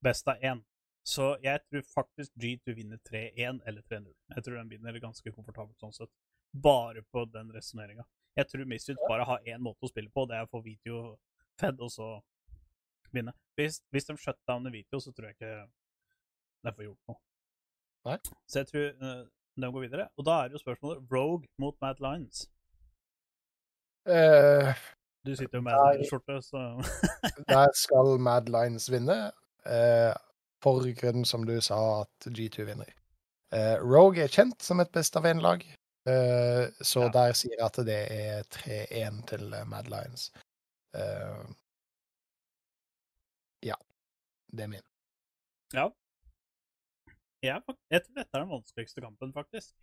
best av én. Så jeg tror faktisk G2 vinner 3-1 eller 3-0. Jeg tror den vinner ganske komfortabelt sånn sett. Bare på den resonneringa. Jeg tror Misfits bare har én måte å spille på, det er å få video fed, og så vinne. Hvis, hvis de shutdowner video, så tror jeg ikke de får gjort noe. Nei. Så jeg tror uh, de går videre. Og da er jo spørsmålet Rogue mot Mad Lines. Eh, Du sitter jo med Nei. en skjorte, så der skal Mad Lines vinne. Eh, for grunnen som du sa, at G2 vinner. Eh, Rogue er kjent som et best av én-lag, eh, så Ja. der sier jeg at det er 3-1 til Mad Lines. Eh, ja. Det er min. Ja. Jeg, jeg tror dette er den vanskeligste kampen, faktisk.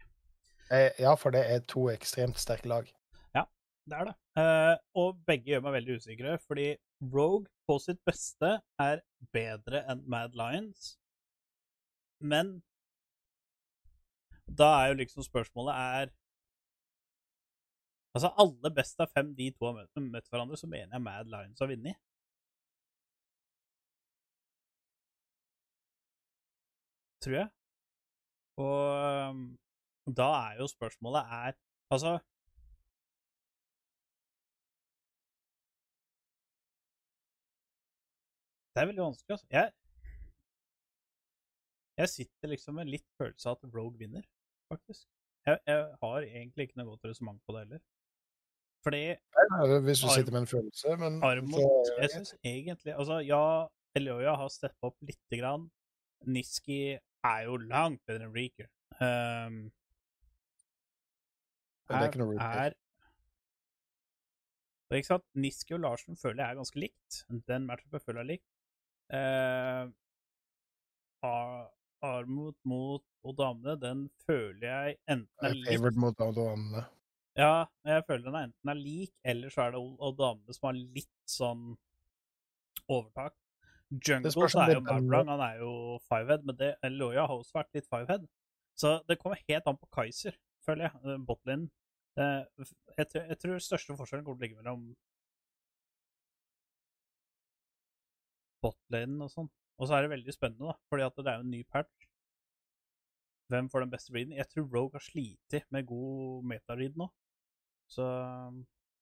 Eh, ja, for det er to ekstremt sterke lag. Det er det. Uh, og begge gjør meg veldig usikre, fordi Rogue på sitt beste er bedre enn Mad Lions. Men da er jo liksom spørsmålet er Altså, alle best av fem de to har møtt, møtt hverandre, så mener jeg Mad Lions har vunnet. Tror jeg. Og um, da er jo spørsmålet er Altså Det er veldig vanskelig, altså. Jeg, jeg sitter liksom med litt følelse av at Rogue vinner, faktisk. Jeg, jeg har egentlig ikke noe godt resonnement på det heller. Fordi Eh, Hvis du sitter med en følelse, men Armot Jeg syns egentlig Altså, ja, Elioya har steppa opp lite grann. Niski er jo langt bedre enn Reeker. Um, Men det er ikke noe Reeker. er ikke sant? Niski og Larsen føler jeg er ganske likt. Den matchupen føler jeg er likt. Uh, Ar Armut mot og damene, den føler jeg enten er lik favored mot damene. ja, jeg føler den enten er lik, eller så er det o- og damene som har litt sånn overtak. Jungle så er jo Mabrang, han er jo fivehead, men det, Loya har også vært litt fivehead. Så det kommer helt an på Kaiser, føler jeg, eh, botlinen. Eh, Jeg, tror- jeg tror største forskjellen kommer til å ligge mellom botlinen og sånn. Og så er det veldig spennende, da, fordi at det er jo en ny patch. Hvem får den beste readen? Jeg tror Rogue har slitt med god meta-read nå. Så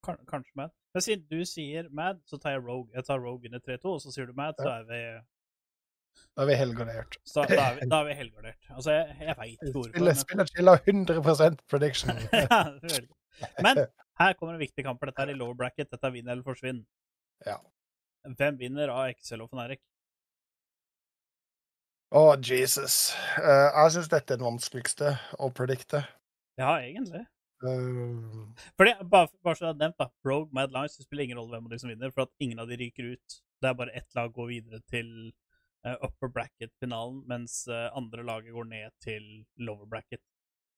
kan, kanskje Mad. Men siden du sier Mad, så tar jeg Rogue. Jeg tar Rogue vinner 3-2, og så sier du Mad, så er vi Da er vi helgardert. Da, da er vi, da er vi helgardert. Altså, jeg, jeg veit ikke hvorfor. Spiller, spiller chiller 100% prediction. Ja. Men her kommer en viktig kamp. for Dette er i lower bracket. Dette er vinn eller forsvinn. Ja. Hvem vinner av Excel og Fnatic? Å, Jesus. Uh, jeg syns dette er den vanskeligste å predikte. Ja, egentlig. Uh... Fordi, bare, bare så jeg har nevnt, da. Rogue, Mad Lines, det spiller ingen rolle hvem av de som vinner, for at ingen av de ryker ut. Det er bare ett lag går videre til uh, upper bracket-finalen, mens andre laget går ned til lower bracket.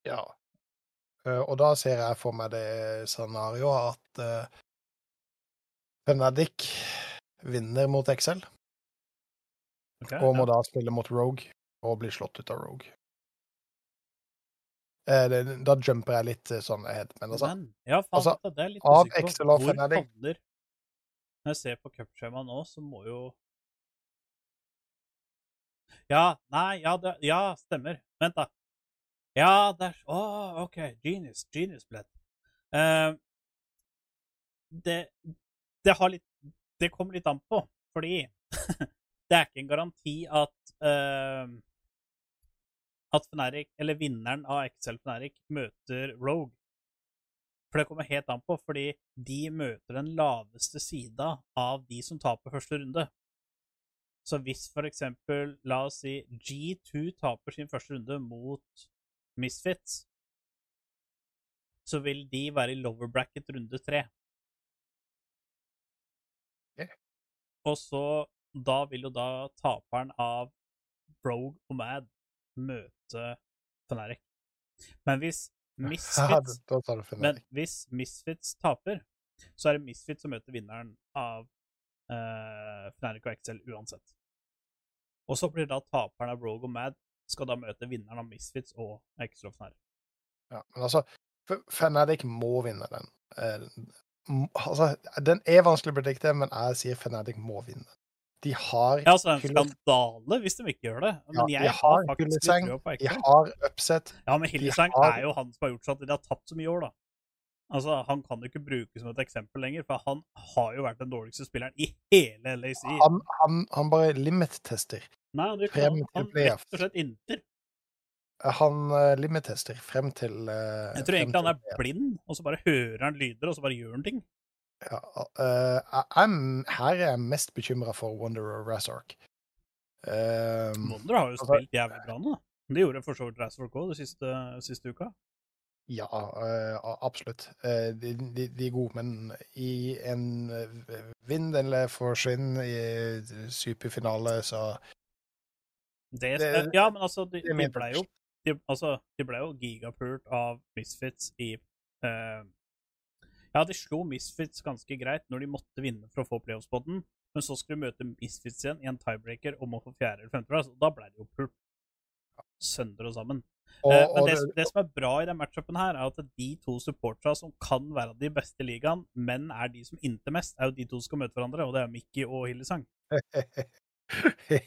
ja. Og da ser jeg for meg det scenarioet at Fnatic vinner mot XL, Okay, og må ja. da spille mot Rogue og bli slått ut av Rogue. Eh, det, da jumper jeg litt eh, sånn ahead, men altså Men, ja, faen, altså, det er litt av Excel. Og Fnatic- Når jeg ser på cupskjemaet nå, så må jo Ja, nei, ja, det, ja, stemmer. Vent, da. Ja, det er Å, OK. Genius. Genius Bled. Eh, det, det har litt Det kommer litt an på, fordi det er ikke en garanti at uh, at Fnatic, eller vinneren av XL Fnatic, møter Rogue. For det kommer helt an på, fordi de møter den laveste sida av de som taper første runde. Så hvis for eksempel, la oss si, G2 taper sin første runde mot Misfits, så vil de være i lower bracket runde tre. Og så da vil jo da taperen av Brogue og Mad møte Feneric. Men hvis Misfits men hvis Misfits taper, så er det Misfits som møter vinneren av uh, Feneric og Excel uansett. Og så blir da taperen av Rogue og Mad skal da møte vinneren av Misfits og og Fnatic. Ja, men altså, Feneric må vinne den. Altså, den er vanskelig å predikte, men jeg sier Fnatic må vinne. De har Ja, altså, en skandale hvis de ikke gjør det. Men Ja, jeg de har har på De har upset. Ja, men Hillesang har- er jo han som har gjort sånn at de har tapt så mye år, da. Altså, Han kan jo ikke brukes som et eksempel lenger, for han har jo vært den dårligste spilleren i hele LAC. Han, han, han bare limit-tester. Nei, han, han rett og slett inter. Han uh, limit-tester frem til uh, Jeg tror egentlig han er blind, og så bare hører han lyder, og så bare gjør han ting. Ja, uh, er, her er jeg mest bekymra for Wonder og Razork. Um, Wonder har jo altså- spilt jævlig bra nå. Det gjorde for så vidt Razork òg siste, siste uka. ja, uh, absolutt. Uh, de, de, de er gode, men i en eh, vind eller forsvinn i superfinale, så Det, Det- ja, men altså, de, de ble jo de, altså, de ble jo gigapult av Misfits i eh, Ja, de slo Misfits ganske greit når de måtte vinne for å få playoffspodden, men så skulle de møte Misfits igjen i en tiebreaker om å få fjerde- eller femteplass, og da ble de jo pult. Sønder og sammen. og, Eh, men og det, det- det som er bra i den matchupen her, er at de to supporterne som kan være de beste i ligaen, men er de som inntil mest, er jo de to som skal møte hverandre, og det er Mickey og Hillesang.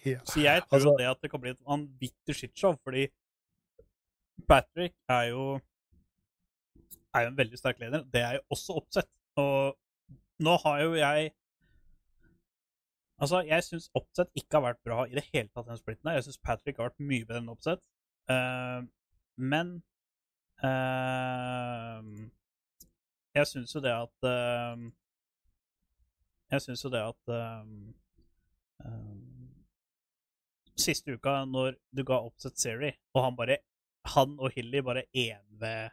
ja. Så jeg tror Altså- det at det kan bli et vanvittig shitshow, fordi Patrick er jo er jo en veldig sterk leder. Det er jo også oppsett. Og nå har jo jeg Altså, jeg syns oppsett ikke har vært bra i det hele tatt, den splitten her. Jeg syns Patrick har vært mye bedre enn oppsett. Uh, men uh, Jeg syns jo det at uh, Jeg syns jo det at Siste uka, når du ga oppsett Seri, og han bare Han og Hilly bare én ved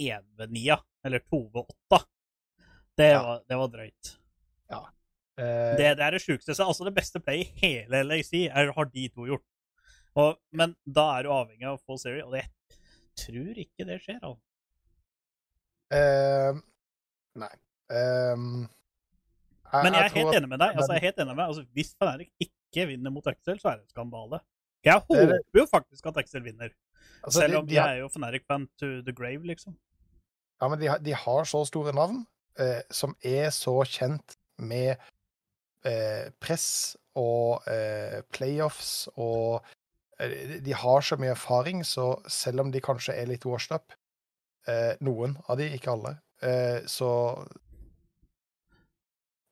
én ved nia, eller to ved åtta, det, Ja. var, det var drøyt. Eh, Det, det er det sjukeste. Altså, det beste play i hele LAC er, har de to gjort. Og, men da er du avhengig av å få Siri, og det tror ikke det skjer. Altså. Uh, nei. Ehm, Men jeg er helt enig med deg. Altså, jeg er helt enig med deg. Altså, hvis Fnatic ikke vinner mot Axel, så er det en skandale. Jeg er håper jo faktisk at Excel vinner. altså, Selv om de de, har- er jo Fnatic-band to the grave, liksom. Ja, men de har, de har så store navn, eh, som er så kjent med eh, press og eh, playoffs og eh, de- De har så mye erfaring, så selv om de kanskje er litt washed up, eh, noen av de, ikke alle, eh, så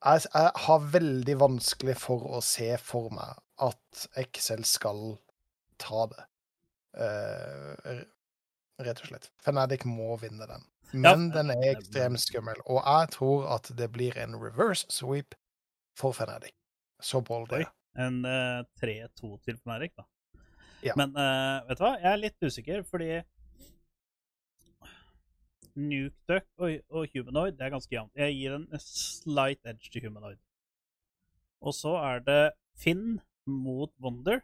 jeg, jeg har veldig vanskelig for å se for meg at Excel skal ta det. Uh, rett og slett. Fnatic må vinne den. Ja, Men den er ekstremt skummel, og jeg tror at det blir en reverse sweep for Fnatic. Så bold er En uh, 3-2 til Fnatic, da. Ja. Men uh, vet du hva? Jeg er litt usikker, fordi Nukeduck og, og Humanoid det er ganske jevnt. Jeg gir en slight edge til Humanoid. Og så er det Finn mot Wonder.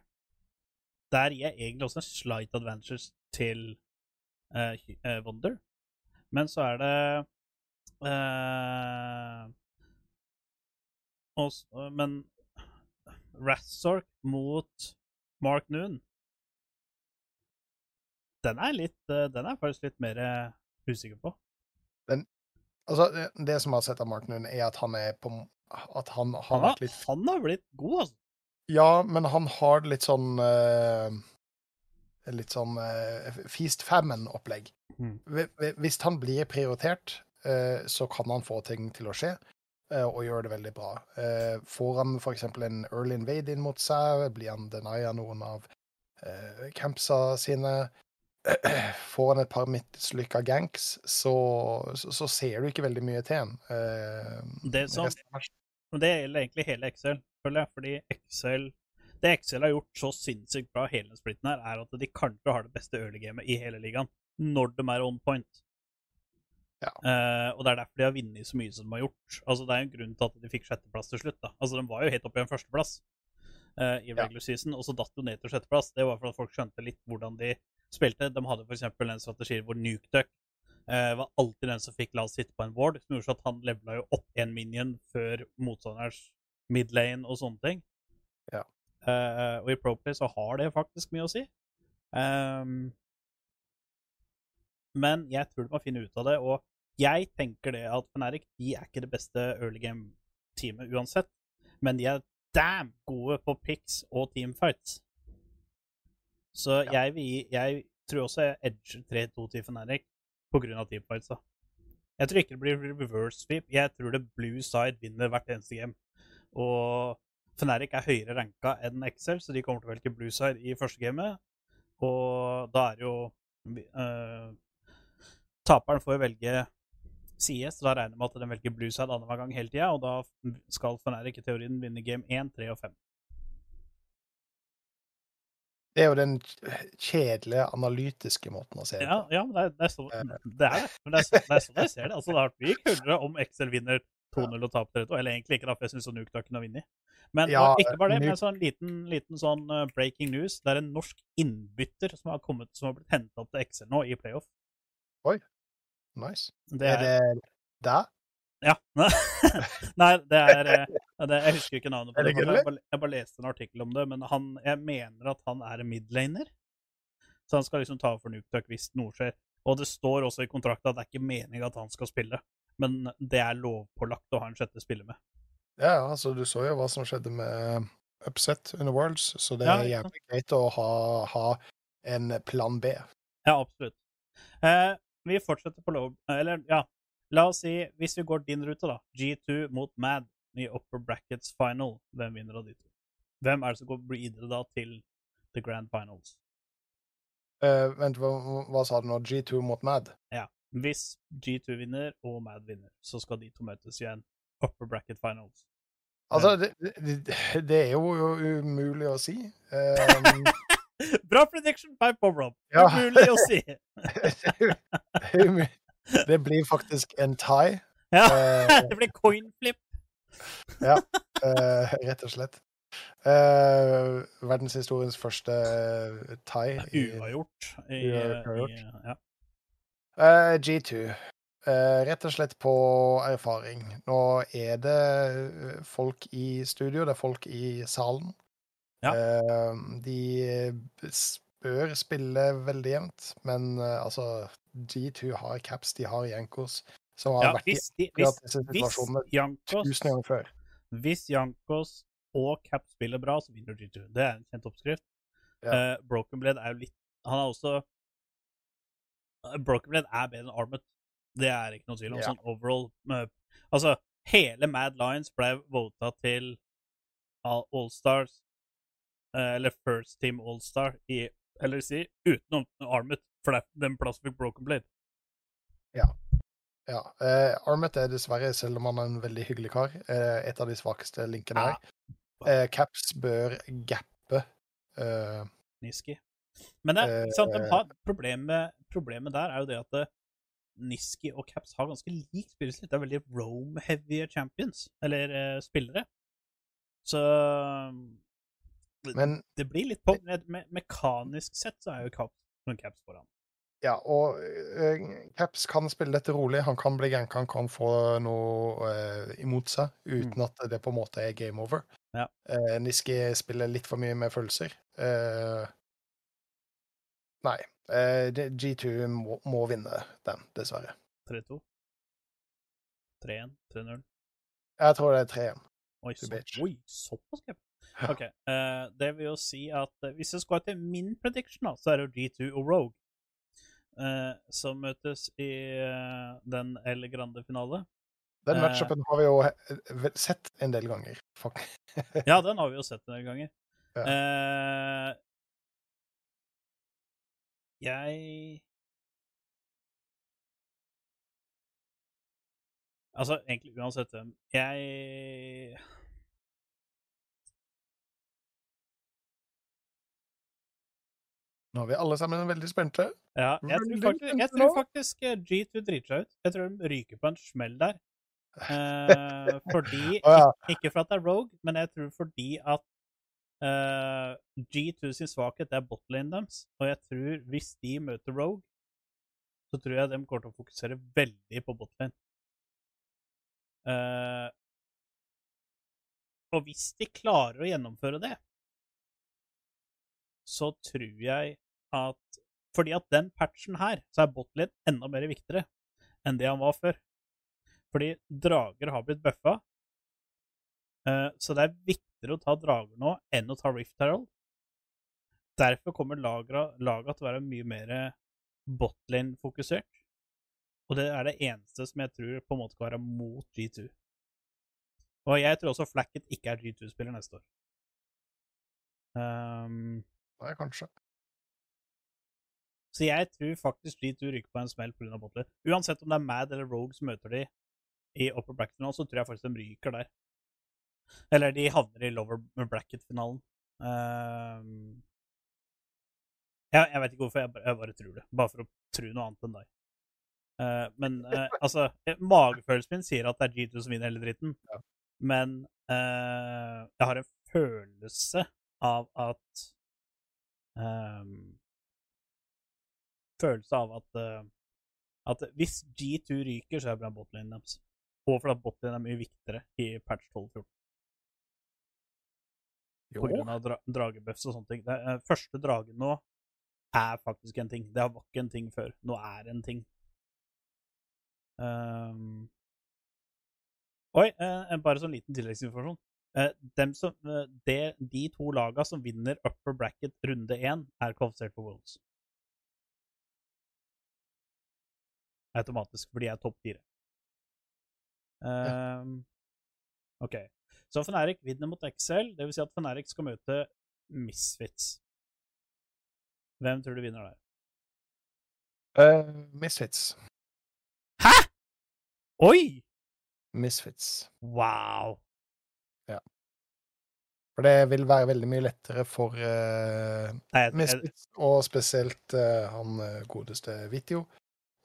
Der gir jeg egentlig også en slight advantage til uh, Wonder. Men så er det uh, også, Men Razork mot Mark Noon Den er litt Den er faktisk litt mer usikker på. Altså, det, det som jeg har sett av Mark Noon, er at han er på At han har Han vært litt han har blitt god, altså. Ja, men han har litt sånn uh, Litt sånn uh, Feast Famine-opplegg. Mm. Hvi- hvi- Hvis han blir prioritert, uh, så kan han få ting til å skje, og gjøre det veldig bra. Får han f.eks. en early invade inn mot seg, blir han denia noen av campsa sine, får han et par mislykka ganks, så, så, så ser du ikke veldig mye til han. Det som- sånn. Men det gjelder egentlig hele Excel, føler jeg. Fordi Excel Det Excel har gjort så sinnssykt bra hele splitten her, er at de kanskje har det beste early-gamet i hele ligaen. Når de er on point. Ja. Uh, og det er derfor de har vunnet så mye som de har gjort. Altså Det er en grunn til at de fikk sjetteplass til slutt. da. Altså De var jo helt oppe i en førsteplass uh, i Ja. regular season, og så datt de ned til sjetteplass. Det var for at folk skjønte litt hvordan de spilte. De hadde f.eks. en strategi hvor Nuke Duck eh, var alltid den som fikk la oss sitte på en ward, som gjorde så at han levela jo opp en minion før motstanders midlane og sånne ting. Ja. Uh, og i Proplay så har det faktisk mye å si. Um, men jeg tror de må finne ut av det, og jeg tenker det at Fnatic de er ikke det beste early game-teamet uansett. Men de er damn gode på picks og teamfights. Så Ja. jeg, vil jeg tror også jeg edger 3-2 til Fnatic av teamfightsa. Jeg tror ikke det blir reverse sweep. Jeg tror det blue side vinner hvert eneste game. Og Fnatic er høyere ranka enn Excel, så de kommer til å velge blue side i første gamet. Og da er jo eh, Taperen får velge CS, så da regner jeg med at den velger blue side annenhver gang hele tida, og da skal Fnatic i teorien vinne game 1, 3 og 5. Det er jo den kjedelige, analytiske måten å se det Ja, på. ja men det er, det er sånn det er det. Men det det er sånn jeg ser det. Altså, det har vært mye kulere om Excel vinner 2-0 og taper 3-2. Eller egentlig ikke, da, for jeg syns Nuke kunne ha vunnet. Men Ja, ikke bare det, men sånn liten, liten sånn eh, breaking news. Det er en norsk innbytter som har, kommet, som har blitt henta opp til Excel nå i playoff. Oi. Nice. Det Er er, det deg? Ja. Nei, det er eh, det, Jeg husker ikke navnet på det. Jeg bare, jeg bare leste en artikkel om det, men han, jeg mener at han er midlaner. Så han skal liksom ta over for Nukeduck hvis noe skjer. Og det står også i kontrakten at det er ikke meninga at han skal spille, men det er lovpålagt å ha en sjette spiller med. Ja, altså, du så jo hva som skjedde med Upset under Worlds, så det er ja. jævlig greit å ha, ha en plan B. Ja, absolutt. Eh, vi fortsetter på lov... Eller, ja. La oss si, hvis vi går din rute, da. G2 mot Mad i upper brackets final. Hvem vinner av de to? Hvem er det som går videre da til the grand finals? Uh, vent, hva, hva sa du nå? G2 mot Mad? Ja. Hvis G2 vinner og Mad vinner, så skal de to møtes i en upper bracket finals. Altså, det, det, det er jo umulig å si. Um, Bra prediction by Bob-Rob. Ja. Umulig å si. det blir faktisk en tie, Ja, uh... det blir coin flip. uh, rett og slett. Uh, verdenshistoriens første tie. Uavgjort. I, Uavgjort. i, ja. Eh, G2. Uh, rett og slett på erfaring. Nå er det eh, folk i studio, det er folk i salen. Ja. Uh, de bør spille veldig jevnt, men eh, altså G2 har caps, de har Jankos, som har Ja, vært i hvis, i akkurat disse situasjonene Jankos, tusen ganger før. hvis Jankos og Cap spiller bra, så vinner G2. Det er en kjent oppskrift. Ja. Uh, Broken Blade er jo litt Han er også eh, Broken Blade er bedre enn Armet. Det er ikke noe tvil om. Ja. Sånn overall eh, Altså, hele Mad Lions ble vota til All Stars eh, Eller First Team Allstar i LRC utenom Armet, for det er den plassen fikk Broken Blade. Ja. Eh, Armet er dessverre, selv om han er en veldig hyggelig kar, uh, et av de svakeste linkene Ja. her. Eh, caps bør gappe eh, Niski. Men det, er- sant, de Eh. har, problemet, problemet der er jo det at det, Niski og Caps har ganske lik spillestil. Det er veldig Rome-heavy champions, eller eh, spillere. Så det, Men det blir litt på me me Mekanisk sett så er jo Caps, Caps foran. ja, og eh, Caps kan spille dette rolig. Han kan bli ganka, han kan få noe eh, imot seg uten at det på en måte er game over. Ja. Eh, Niski spiller litt for mye med følelser. Eh, nei. eh, G2 må, må vinne den, dessverre. 3-2. 3-1. 3-0. Jeg tror det er 3-1. Oi, så, oi, såpass Cap. OK. Uh, det vil jo si at eh, hvis jeg skal etter min prediction, da, så er det jo G2 og Rogue uh, som møtes i uh, den El Grande-finale. Den matchupen har vi jo sett en del ganger, faktisk. Ja, den har vi jo sett en del ganger. Ja. Jeg Altså, egentlig uansett hvem Jeg Nå er vi alle sammen veldig spente. Ja, jeg tror faktisk, jeg tror faktisk eh, G2 driter seg ut. Jeg tror de ryker på en smell der. Eh, fordi ja. Ikke for at det er Rogue, men jeg tror fordi at eh, G2 sin svakhet er botlane deres. Og jeg tror hvis de møter Rogue, så tror jeg de kommer til å fokusere veldig på botlane. Uh, og hvis de klarer å gjennomføre det, så tror jeg at Fordi at den patchen her, så er botlane enda mer viktigere enn det han var før. Fordi drager har blitt buffa. Eh, så det er viktigere å ta drager nå enn å ta Rift Herald. Derfor kommer laga til å være mye mer botlane-fokusert. Og det er det eneste som jeg tror på en måte kan være mot G2. Og jeg tror også Flacket ikke er G2-spiller neste år. Um, Nei, kanskje. så jeg tror faktisk G2 ryker på en smell pga. botlane. Uansett om det er Mad eller Rogue som møter de i upper bracket-finalen, så tror jeg faktisk de ryker der. Eller de havner i lower bracket-finalen. Uh, jeg, jeg vet ikke hvorfor, jeg, jeg bare tror det. Bare for å tro noe annet enn deg. Uh, men uh, altså eh, Magefølelsen min sier at det er G2 som vinner hele dritten. Ja. Men jeg har en følelse av at um, Følelse av at at hvis G2 ryker, så er det bra botlane deres. Og fordi botlane er mye viktigere i patch 12-14 På av dra dragebuffs og sånne ting. Det, eh, første dragen nå er faktisk en ting. Det var ikke en ting før. Nå er det en ting. Um... Oi, eh, bare sånn liten tilleggsinformasjon. Eh, dem som, eh, de, de to laga som vinner upper bracket runde én, er kvalifisert for Worlds. Automatisk, fordi jeg er topp fire. Ehm, OK. Så Fnatic vinner mot Excel, dvs. Si at Fnatic skal møte Misfits. Hvem tror du vinner der? Uh, Misfits. Oi! Misfits. Wow! For det vil være veldig mye lettere for uh, Nei, jeg, jeg, Misfits, og spesielt uh, han godeste Vitio,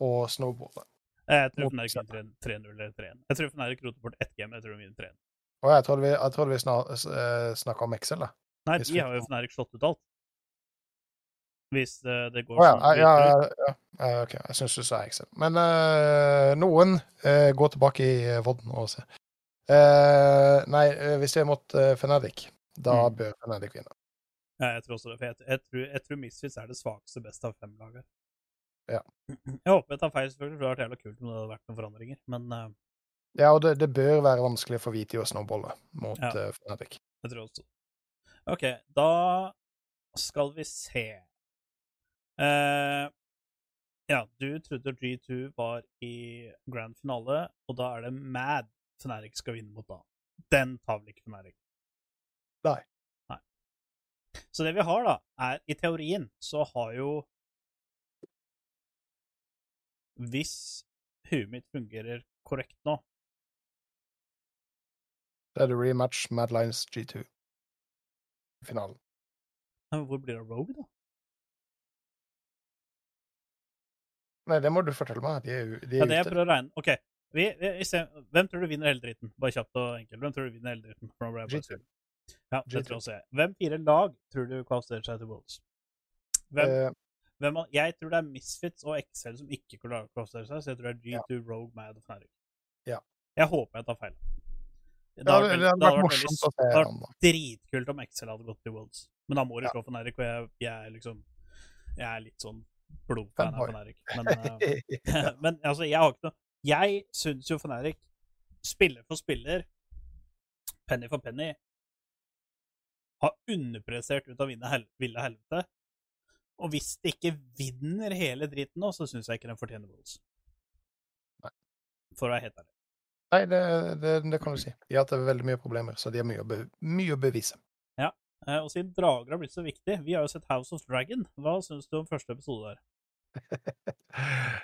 og Snowballer. jeg tror Fnatic vinner 3-0 eller 3-1. Jeg tror Fnatic roter bort ett game, jeg tror de vinner 3-1. Og jeg trodde vi, jeg trodde vi snak, uh, snakka om Excel, da. Nei, de har jo Fnatic slått ut alt. Hvis eh, det går Å ja, sånn ja, ja, ja, ja, OK. Jeg syns du sa Excel. Men uh, noen uh, går tilbake i Vodden og ser. Uh, nei, eh, hvis vi er mot uh, Fnatic, da Mm. bør Fnatic vinne. Ja, jeg tror også det. For jeg, jeg, tror, jeg tror Misfits er det svakeste best av fem lag her. Ja. Jeg håper jeg tar feil, selvfølgelig, for det hadde vært jævla kult om det hadde vært noen forandringer. Men eh, Ja, og det, det bør være vanskelig for Viti å snowballe mot Ja. uh, Fnatic. jeg tror også OK, da skal vi se uh, Ja, du trodde G2 var i grand finale, og da er det Mad Fnatic skal vinne mot da. Den tar vel ikke Fnatic. Nei. Nei. Så det vi har, da, er i teorien så har jo Hvis huet mitt fungerer korrekt nå, Så er det rematch Mad Lines G2 i finalen. Men hvor blir det Rogue, da? Nei, det må du fortelle meg. De er, de er Ja, det jeg prøver å regne. OK. Vi, vi, hvem tror du vinner hele dritten? Bare kjapt og enkelt. Hvem tror du vinner hele dritten? For nå ble jeg bare G2. Ja, det G2. tror også jeg. Hvem fire lag tror du kvalifiserer seg til Worlds? Hvem, Eh, hvem, jeg tror det er Misfits og Excel som ikke klarer å kvalifisere seg, så jeg tror det er G2, Rogue, Mad og Fnatic. Ja. Jeg håper jeg tar feil. Det ja, hadde det, vært det hadde vært morsomt å se det hadde vært dritkult om Excel hadde gått til Worlds. Men da må du Ja. slå Fnatic, og jeg, jeg er liksom Jeg er litt sånn blodfan av. Fnatic. Men, uh, Men altså, jeg har ikke noe Jeg syns jo Fnatic, spiller for spiller, penny for penny, har underprestert ut av hel ville helvete. Og hvis de ikke vinner hele driten nå, så syns jeg ikke den fortjener Worlds. For å være helt ærlig. Nei, det, det, det kan du si. De har hatt veldig mye problemer, så de har mye å, be, mye å bevise. Ja, Og siden drager har blitt så viktig Vi har jo sett House of Dragon. Hva syns du om første episode der?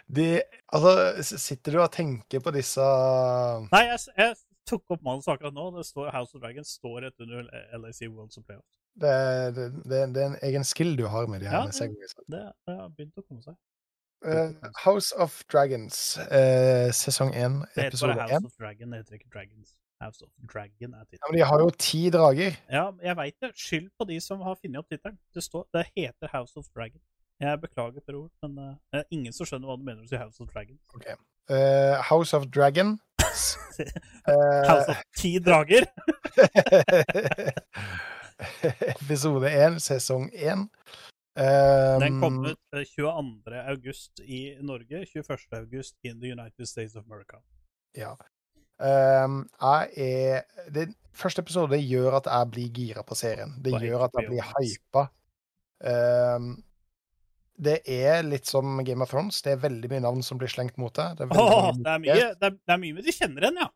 De Altså, sitter du og tenker på disse Nei, jeg, jeg tok opp manus akkurat nå. Det står House of Dragon står rett under LAC Worlds of Playoffs. Det, det, det, det er en egen skill du har med de Ja, her det- Det, det har begynt å komme seg. Eh, House of Dragons, uh, sesong én, Det heter episode bare én. House of Dragon, det heter ikke Dragons. House of Dragon er Ja, men de har jo ti drager. Ja, jeg veit det. Skyld på de som har funnet opp tittelen. Det, står- det heter House of Dragon. Jeg beklager, Per ord, men uh, det er ingen som skjønner hva du mener med House of Dragon. Eh, House of Dragon. House of ti drager! episode én, sesong én. Um, Den kom ut eh, 22. august i Norge, 21. august in the United States of America. Ja. Um, jeg er det, Første episode gjør at jeg blir gira på serien. Det gjør at jeg blir hypa. Um, det er litt som Game of Thrones. Det er veldig mye navn som blir slengt mot deg. Det er det er mye det er, det er mye med de kjenner igjen, ja.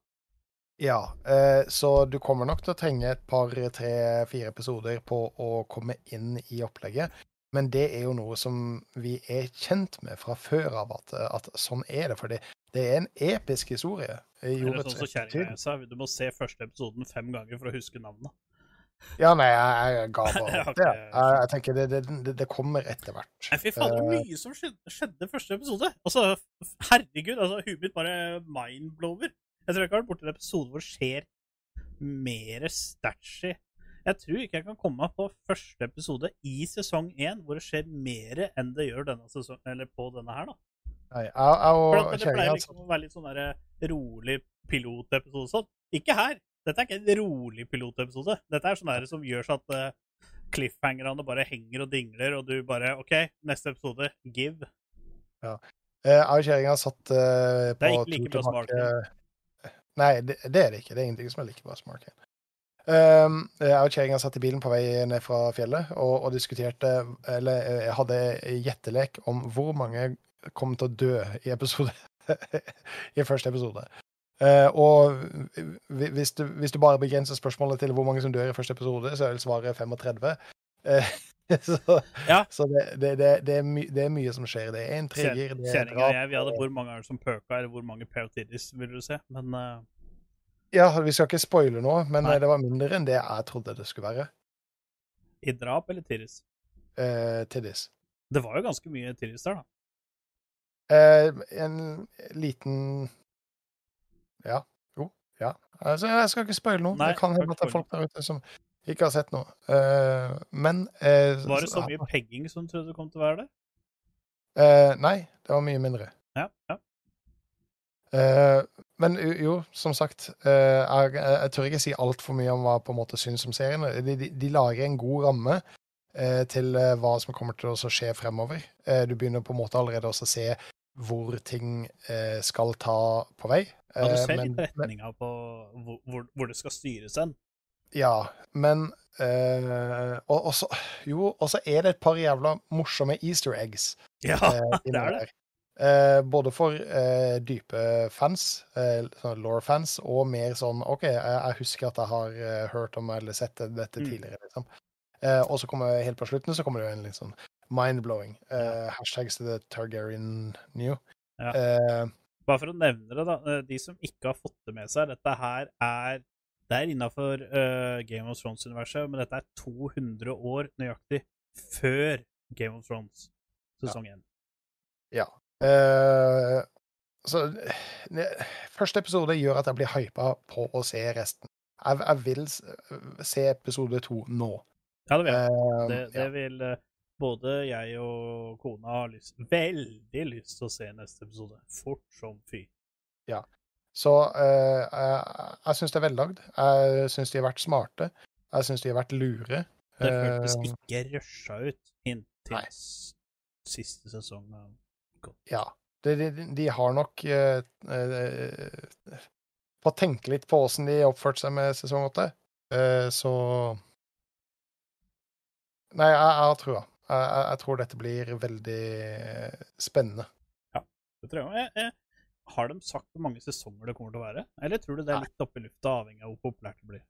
Ja, eh, så du kommer nok til å trenge et par, tre, fire episoder på å komme inn i opplegget. Men det er jo noe som vi er kjent med fra før av, at, at sånn er det. For det, er en episk historie. i Eller sånn som sa, du må se første episoden fem ganger for å huske navnet. Ja, nei, jeg, jeg ga bare opp det. jeg Jeg, jeg tenker det, det, det, kommer etter hvert. Nei, fy fader, Eh, mye som skjedde, skjedde første episode. Altså, herregud, altså, huet mitt bare mindblower. Jeg tror jeg ikke har vært borti en episode hvor det skjer mer statchy. Jeg tror ikke jeg kan komme meg på første episode i sesong én hvor det skjer mer enn det gjør denne sesong, eller på denne her, da. Nei, jeg, jeg og det pleier liksom å være litt sånn der rolig pilotepisode sånn. Ikke her. Dette er ikke en rolig pilotepisode. Dette er sånn der som gjør så at uh, cliffhangerne bare henger og dingler, og du bare OK, neste episode, give. Ja. Jeg og kjerringa satt uh, på tur til tilbake- Nei, det, det er det ikke. Det er ingenting som er like bra som Arkane. Um, jeg og kjerringa satt i bilen på vei ned fra fjellet og, og diskuterte Eller jeg hadde gjettelek om hvor mange kom til å dø i episode I første episode. Eh, og hvis du, hvis du bare begrenser spørsmålet til hvor mange som dør i første episode, så er vel svaret 35. Eh, så Ja. så det, det, det, er my, det er mye som skjer. Det er intriger, det er Kjerringa og jeg, vi hadde hvor mange er det som pøka, eller hvor mange pautidis vil du se? Men eh, Ja, vi skal ikke spoile noe, men Nei. eh, det var mindre enn det jeg trodde det skulle være. i drap eller tidis? Eh, Tiddis. Det var jo ganske mye tidis der, da. Eh, en liten Ja. Jo. Ja. Altså, jeg skal ikke spoile noe. Nei, det kan hende at det er folk der ute som ikke har sett noe. Eh, men eh, Var det så mye pegging som du trodde det kom til å være det? eh, Nei, det var mye mindre. Ja. ja. Men jo, som sagt, eh, jeg, jeg tør ikke si altfor mye om hva jeg på en måte syns om serien. De, de, de lager en god ramme eh, til eh, hva som kommer til å skje fremover. Du begynner på en måte allerede å se hvor ting skal ta på vei. Ja, du ser men- litt retninga på hvor, hvor, det skal styres hen. Ja, men eh, og, også, Jo, og så er det et par jævla morsomme easter eggs. Ja, eh, det er det. der. Eh, både for eh, dype fans, eh, sånn law-fans, og mer sånn OK, jeg, jeg husker at jeg har eh, hørt om eller sett dette Mm. tidligere, liksom. Eh, og så kommer helt på slutten så kommer det jo en litt sånn mind-blowing. Eh, hashtags til the Targaryen New. Ja. Eh, Bare for å nevne det, da. De som ikke har fått det med seg, dette her er Det er innafor Game of Thrones-universet, men dette er 200 år nøyaktig før Game of Thrones sesong 1. Eh, så ne, Første episode gjør at jeg blir hypa på å se resten. Jeg, jeg vil se episode to nå. Ja, det vil jeg. Eh, Det, det ja. vil eh, både jeg og kona ha lyst, veldig lyst til å se neste episode. Fort som fy. Så uh, jeg, jeg syns det er vellagd. Jeg syns de har vært smarte. Jeg syns de har vært lure. Det føltes Eh, ikke rusha ut inntil nei. siste sesong. av God. ja. De, de, de har nok eh, eh, fått tenke litt på åssen de oppførte seg med sesong åtte. Eh, så Nei, jeg, jeg trua. Jeg, jeg, jeg tror dette blir veldig spennende. spennende. Det tror jeg. Jeg, jeg, har de sagt hvor mange sesonger det kommer til å være? Eller tror du det er litt oppe i lufta, avhengig av hvor populært det blir?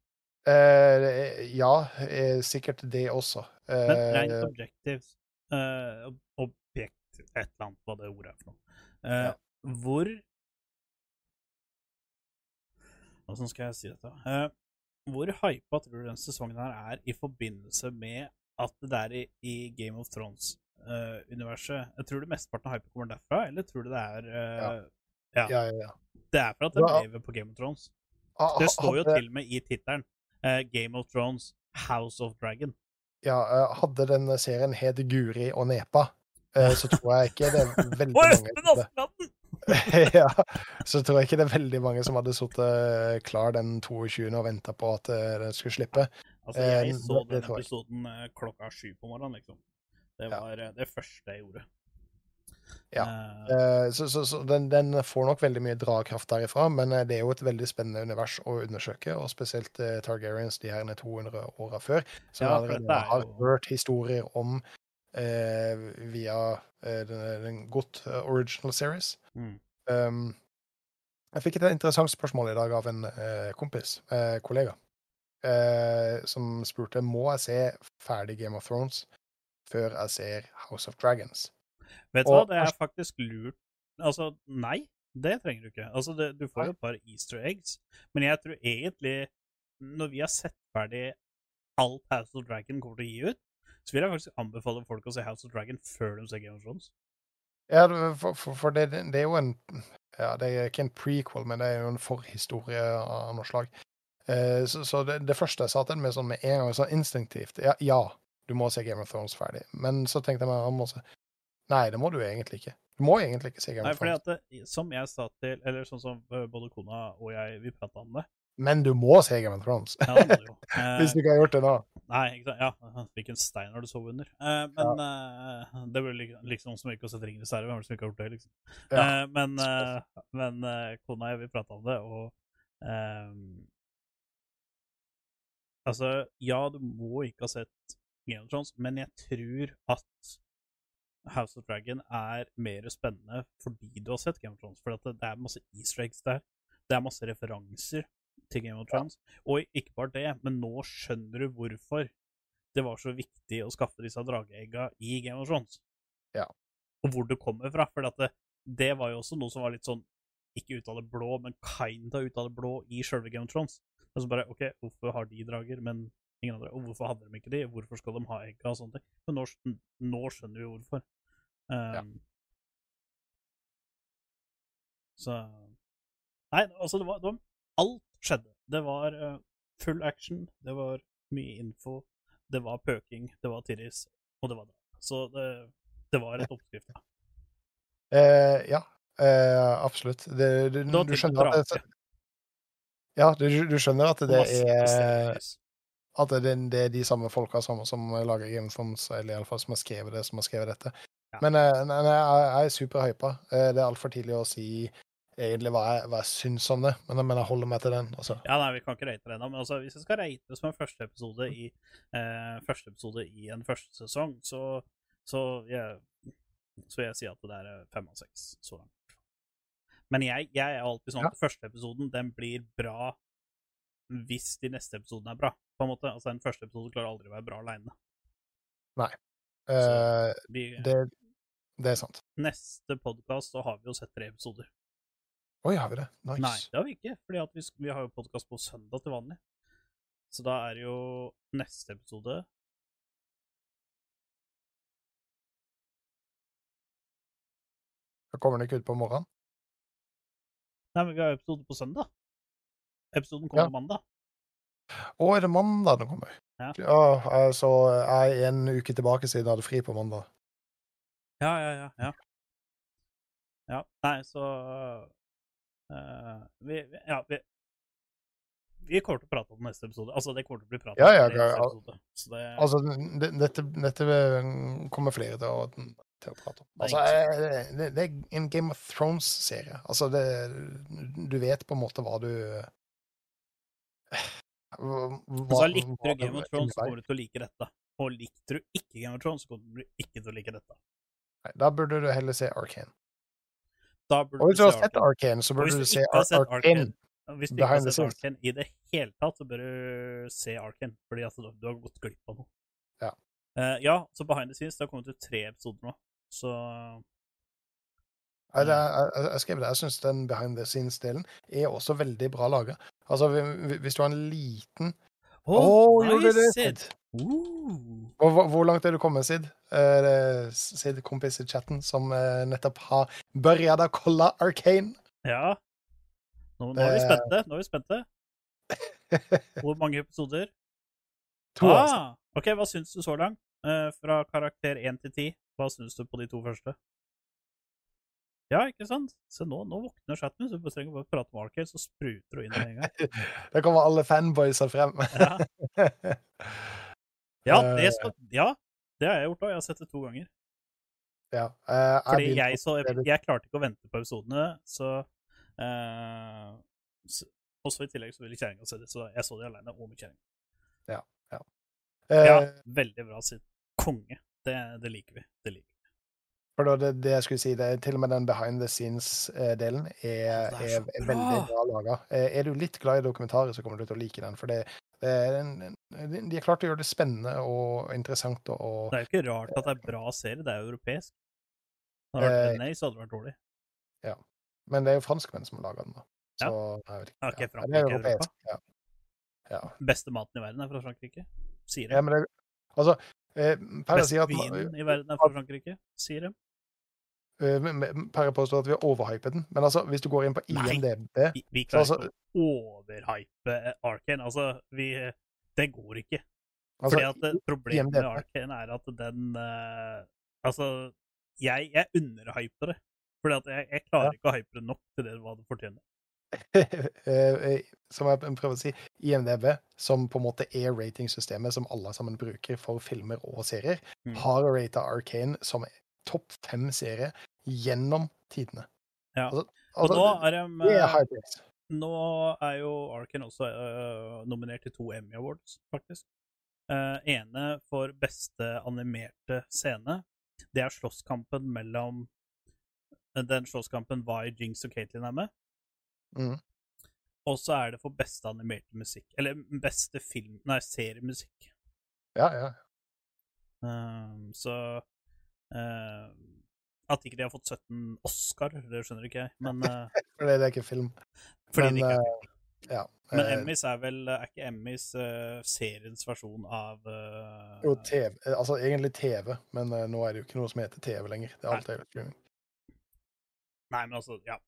Eh, ja, eh, sikkert det også. Men rent Eh, objektivt eh, ob- Et eller annet, hva det ordet er for noe. Eh, Ja. Hvor Åssen skal jeg si dette? Eh, hvor hypa tror du den sesongen her er i forbindelse med at det er i, i Game of Thrones-universet? jeg tror du mesteparten av hype kommer derfra, eller tror du det er eh, Ja. ja. ja, ja. Det er for at det lever på Game of Thrones. Det står jo til og med i tittelen eh, Game of Thrones House of Dragon. Ja, eh, hadde denne serien het Guri og Nepa, eh, så tror jeg ikke det er veldig mange ja, Så tror jeg ikke det er veldig mange som hadde sittet klar den 22. og venta på at eh, den skulle slippe. Altså, jeg Eh, så den episoden eh, klokka sju på morgenen, liksom. Det var ja. det første jeg gjorde. Ja. Uh, Eh, så så, så den, den får nok veldig mye dragkraft derifra, men eh, det er jo et veldig spennende univers å undersøke, og spesielt uh, Targaryens de her 200 åra før, som Ja, allerede er har hørt historier om eh, via eh, den, den godt eh, original series. mm. Um, jeg fikk et interessant spørsmål i dag av en eh, kompis, eh, kollega, eh, som spurte må jeg se ferdig Game of Thrones før jeg ser House of Dragons. Vet du hva, det er faktisk lurt Altså, nei, det trenger du ikke. Altså, det, du får jo et par easter eggs, men jeg tror egentlig, når vi har sett ferdig alt House of Dragon kommer til å gi ut, så vil jeg faktisk anbefale folk å se House of Dragon før de ser Game of Thrones. Ja, for, for, for det, det er jo en ja, Det er ikke en prequel, men det er jo en forhistorie av noe slag. Eh, så så det, det første jeg sa til den med, sånn med en gang, sånn instinktivt ja, ja, du må se Game of Thrones ferdig. Men så tenkte jeg meg se Nei, det må du egentlig ikke. Du må egentlig ikke se Game of Thrones. Nei, fordi at det, som jeg sa til Eller sånn som eh, både kona og jeg, vi prata om det. Men du må se Game of Thrones. Ja. Eh, Hvis du ikke har gjort det nå. Nei, ikke sant. Ja, hvilken stein har du sovet under? Eh, men eh, det er vel liksom som ikke å sette Ringenes herre. Hvem er det som ikke har gjort det, liksom? Ja. Eh, men eh, men eh, kona og jeg, vi prata om det, og ehm, Altså, ja, du må ikke ha sett Game of Thrones, men jeg tror at House of Dragon er mer spennende fordi du har sett Game of Thrones. For det er masse easter eggs der. Det er masse referanser til Game of Thrones. Og ikke bare det, men nå skjønner du hvorfor det var så viktig å skaffe disse drageegga i Game of Thrones. Ja. Og hvor det kommer fra. For det, det var jo også noe som var litt sånn ikke ut av det blå, men kinda ut av det blå i sjølve Game of Thrones. Og så bare, ok, Hvorfor har de drager, men ingen andre? Og hvorfor hadde de ikke de? Hvorfor skal de ha egga og sånne ting? Men nå, nå skjønner vi hvorfor. Um, Så Nei, altså, det var, det var Alt skjedde. Det var uh, full action, det var mye info, det var pøking, det var Tiris, og det var drap. Så det, det var et oppskrift. da. Uh, ja, uh, absolutt. Det, du, du, du skjønner at det. Ja, du, du skjønner at det er. At det, det er de samme folka som, som lager Game of Thrones, eller iallfall som har skrevet det, som har skrevet dette. Ja. Men nei, nei, jeg, jeg er superhypa. Det er altfor tidlig å si egentlig hva jeg, hva jeg syns om det, men, men jeg holder meg til den. Altså. Ja, nei, vi kan ikke rate det ennå, men altså, hvis jeg skal rate det som en første episode i, eh, første episode i en første sesong, så, så, jeg, så jeg si at det er eh, fem av seks så langt. Men jeg, jeg er alltid sånn at første episoden den blir bra hvis de neste episodene er bra. på en måte. Altså, En første episode klarer aldri å være bra aleine. Eh, Vi, det, det er sant. Neste podkast så har vi jo sett tre episoder. Oi, har vi det? Nice. Nei, det har vi ikke. fordi vi, vi har jo podkast på søndag til vanlig. Så da er det jo neste episode Da kommer den ikke ut på morgenen? Nei, men vi har jo episode på søndag. Episoden kommer Ja. på mandag. Å, er det mandag den kommer? Ja. eh, så jeg er en uke tilbake siden jeg hadde fri på mandag. Ja, ja, ja. Ja, ja nei, så eh, vi, Ja, vi vi kommer til å prate om neste episode. Altså, det kommer til å bli pratet Ja, ja, om neste episode. Så det, Altså, det, dette, dette kommer flere til å, til å prate om. Det Altså, eh, det, det er en Game of Thrones-serie. Altså, det, du vet på en måte hva du hva, altså, likte du Game of Thrones, så kommer du til å like dette. Og likte du ikke Game of Thrones, så kommer du ikke til å like dette. Nei, Da burde du heller se Arcane. Da burde Og hvis du har sett Arcane. Arcane, så burde du se Arkane. Hvis du ikke har sett Arkane i det hele tatt, så bør du se Arkane, fordi at du, du har gått glipp av noe. Ja. Uh, ja, så Behind the Scenes, det har kommet ut tre episoder nå, så jeg, jeg, jeg skrev det. Jeg syns den behind the scenes-delen er også veldig bra laga. Altså, hvis du har en liten Å, nice, det, Sid! Sid? Uh. Hvor, hvor- langt er du kommet, Sid? Uh, Sid, kompis i chatten, som uh, nettopp har börjat å kolla Arcane. Ja. Nå, nå er vi spente. Nå er vi spente. Hvor mange episoder? To, altså. ah, OK, hva syns du så langt? Eh, fra karakter 1 til 10, hva syns du på de to første? Ja, ikke sant? Se nå, nå våkner chatten, så du trenger bare prate med Arcade, så spruter du inn med en gang. Der kommer alle fanboysa frem. Ja. Ja, det Eh. skal, ja, det har jeg gjort òg. Jeg har sett det to ganger. Ja. eh, Fordi jeg, så, jeg, jeg klarte ikke å vente på episodene, så, eh, så Også i tillegg så ville kjerringa se det, så jeg så det aleine og med kjerringa. eh, Ja, veldig bra sitt. Konge. Det, det liker vi. Det liker vi. For det, det, det jeg skulle si, det er til og med den behind the scenes-delen er, det er er, er bra. veldig bra laga. Er du litt glad i dokumentarer, så kommer du til å like den. For det, det er en, de har klart å gjøre det spennende og interessant. Og, Det er jo ikke rart at det er bra serie, det er jo europeisk. Hadde det vært nei, NA, så hadde det vært dårlig. Men det er jo franskmenn som har laga den, da. Så jeg vet ikke. Ok, ja. Frankrike det er europeisk. Ja. ja. Beste maten i verden er fra Frankrike, sier de. ja, men det Altså, eh, at vinen i verden er fra Frankrike, sier de. Eh, men påstår at vi har overhypet den. Men altså, hvis du går inn på Nei. IMDb Vi, vi Så klarer altså- ikke å overhype Arkane. Altså, vi Det går ikke. altså, Fordi at problemet Problemet med Arkane er at den uh, Altså, jeg, jeg underhyper det. Fordi at jeg, jeg klarer Ja. ikke å hype det nok til det hva det fortjener. eh, som jeg prøver å si, IMDb, som på en måte er ratingsystemet som alle sammen bruker for filmer og serier, Mm. har rata Arkane som topp fem serie gjennom tidene. Ja. Altså, Og altså, nå er de det er eh, high praise. Nå er jo Arkin også uh, nominert til to Emmy Awards, faktisk. Uh, ene for beste animerte scene. Det er slåsskampen mellom Den slåsskampen Vi, Jinx og Katelyn er med. Mm. Og så er det for beste animerte musikk. Eller beste film... Nei, seriemusikk. Ja, ja. Um, så eh, At ikke de har fått 17 Oscar, det skjønner ikke jeg. Men uh, Fordi det, er ikke film. fordi Men, det ikke er eh, ja. Men Emmys er vel Er ikke Emmys uh, seriens versjon av jo, TV. Altså egentlig TV, men nå er det jo ikke noe som heter TV lenger. Det er alt er jo streaming. Nei, men altså, ja.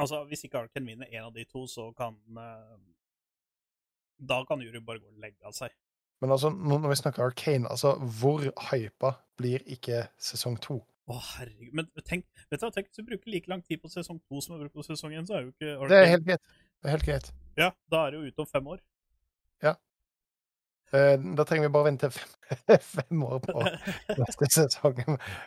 Altså, Hvis ikke Arken vinner en av de to, så kan Da kan jury bare gå og legge av seg. Men altså, nå- når vi snakker Arcane, altså, hvor hypa blir ikke sesong to? Å, herregud. Men tenk, vet du tenk hvis du bruker like lang tid på sesong to som du bruker på sesong én, så er jo ikke Arcane Det er helt greit. Det er helt greit. Ja, da er det jo ute om fem år. Eh, Da trenger vi bare vente fem, fem år på neste sesong.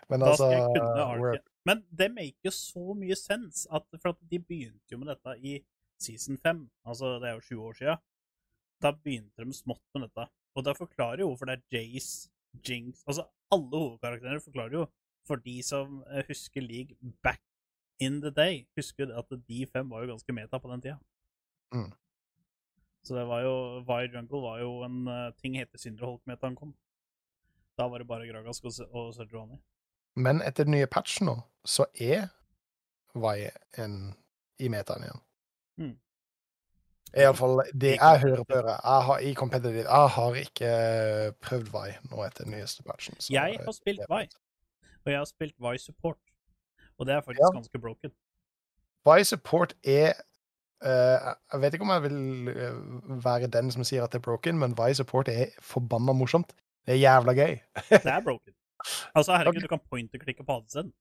Men Da altså skal jeg kunne we're- Men det maker så mye sens, at, for at de begynte jo med dette i season 5, altså det er jo sju år siden. Da begynte de smått med dette. Og da forklarer jo hvorfor det er Jace, Jinx Altså alle hovedkarakterer forklarer jo, for de som eh, husker League back in the day, husker at de fem var jo ganske meta på den tida. Mm. Så det var jo Vi Jungle var jo en uh, ting heter Sindre Holk-metaen kom. Da var det bare Gragas og, og Sejuani. Men etter den nye patchen nå, så er Vi en i metaen igjen. Mm. Iallfall det jeg hører på øret. Jeg har, I competitive Jeg har ikke prøvd Vi nå etter den nyeste patchen. så- Jeg har spilt Vi, og jeg har spilt Vi Support. Og det er faktisk Ja. ganske broken. Vi support er uh, Jeg vet ikke om jeg vil eh, være den som sier at det er broken, men Vi support er forbanna morsomt. Det er jævla gøy. Det er broken. Altså, herregud, du kan point-klikke på ADC-en.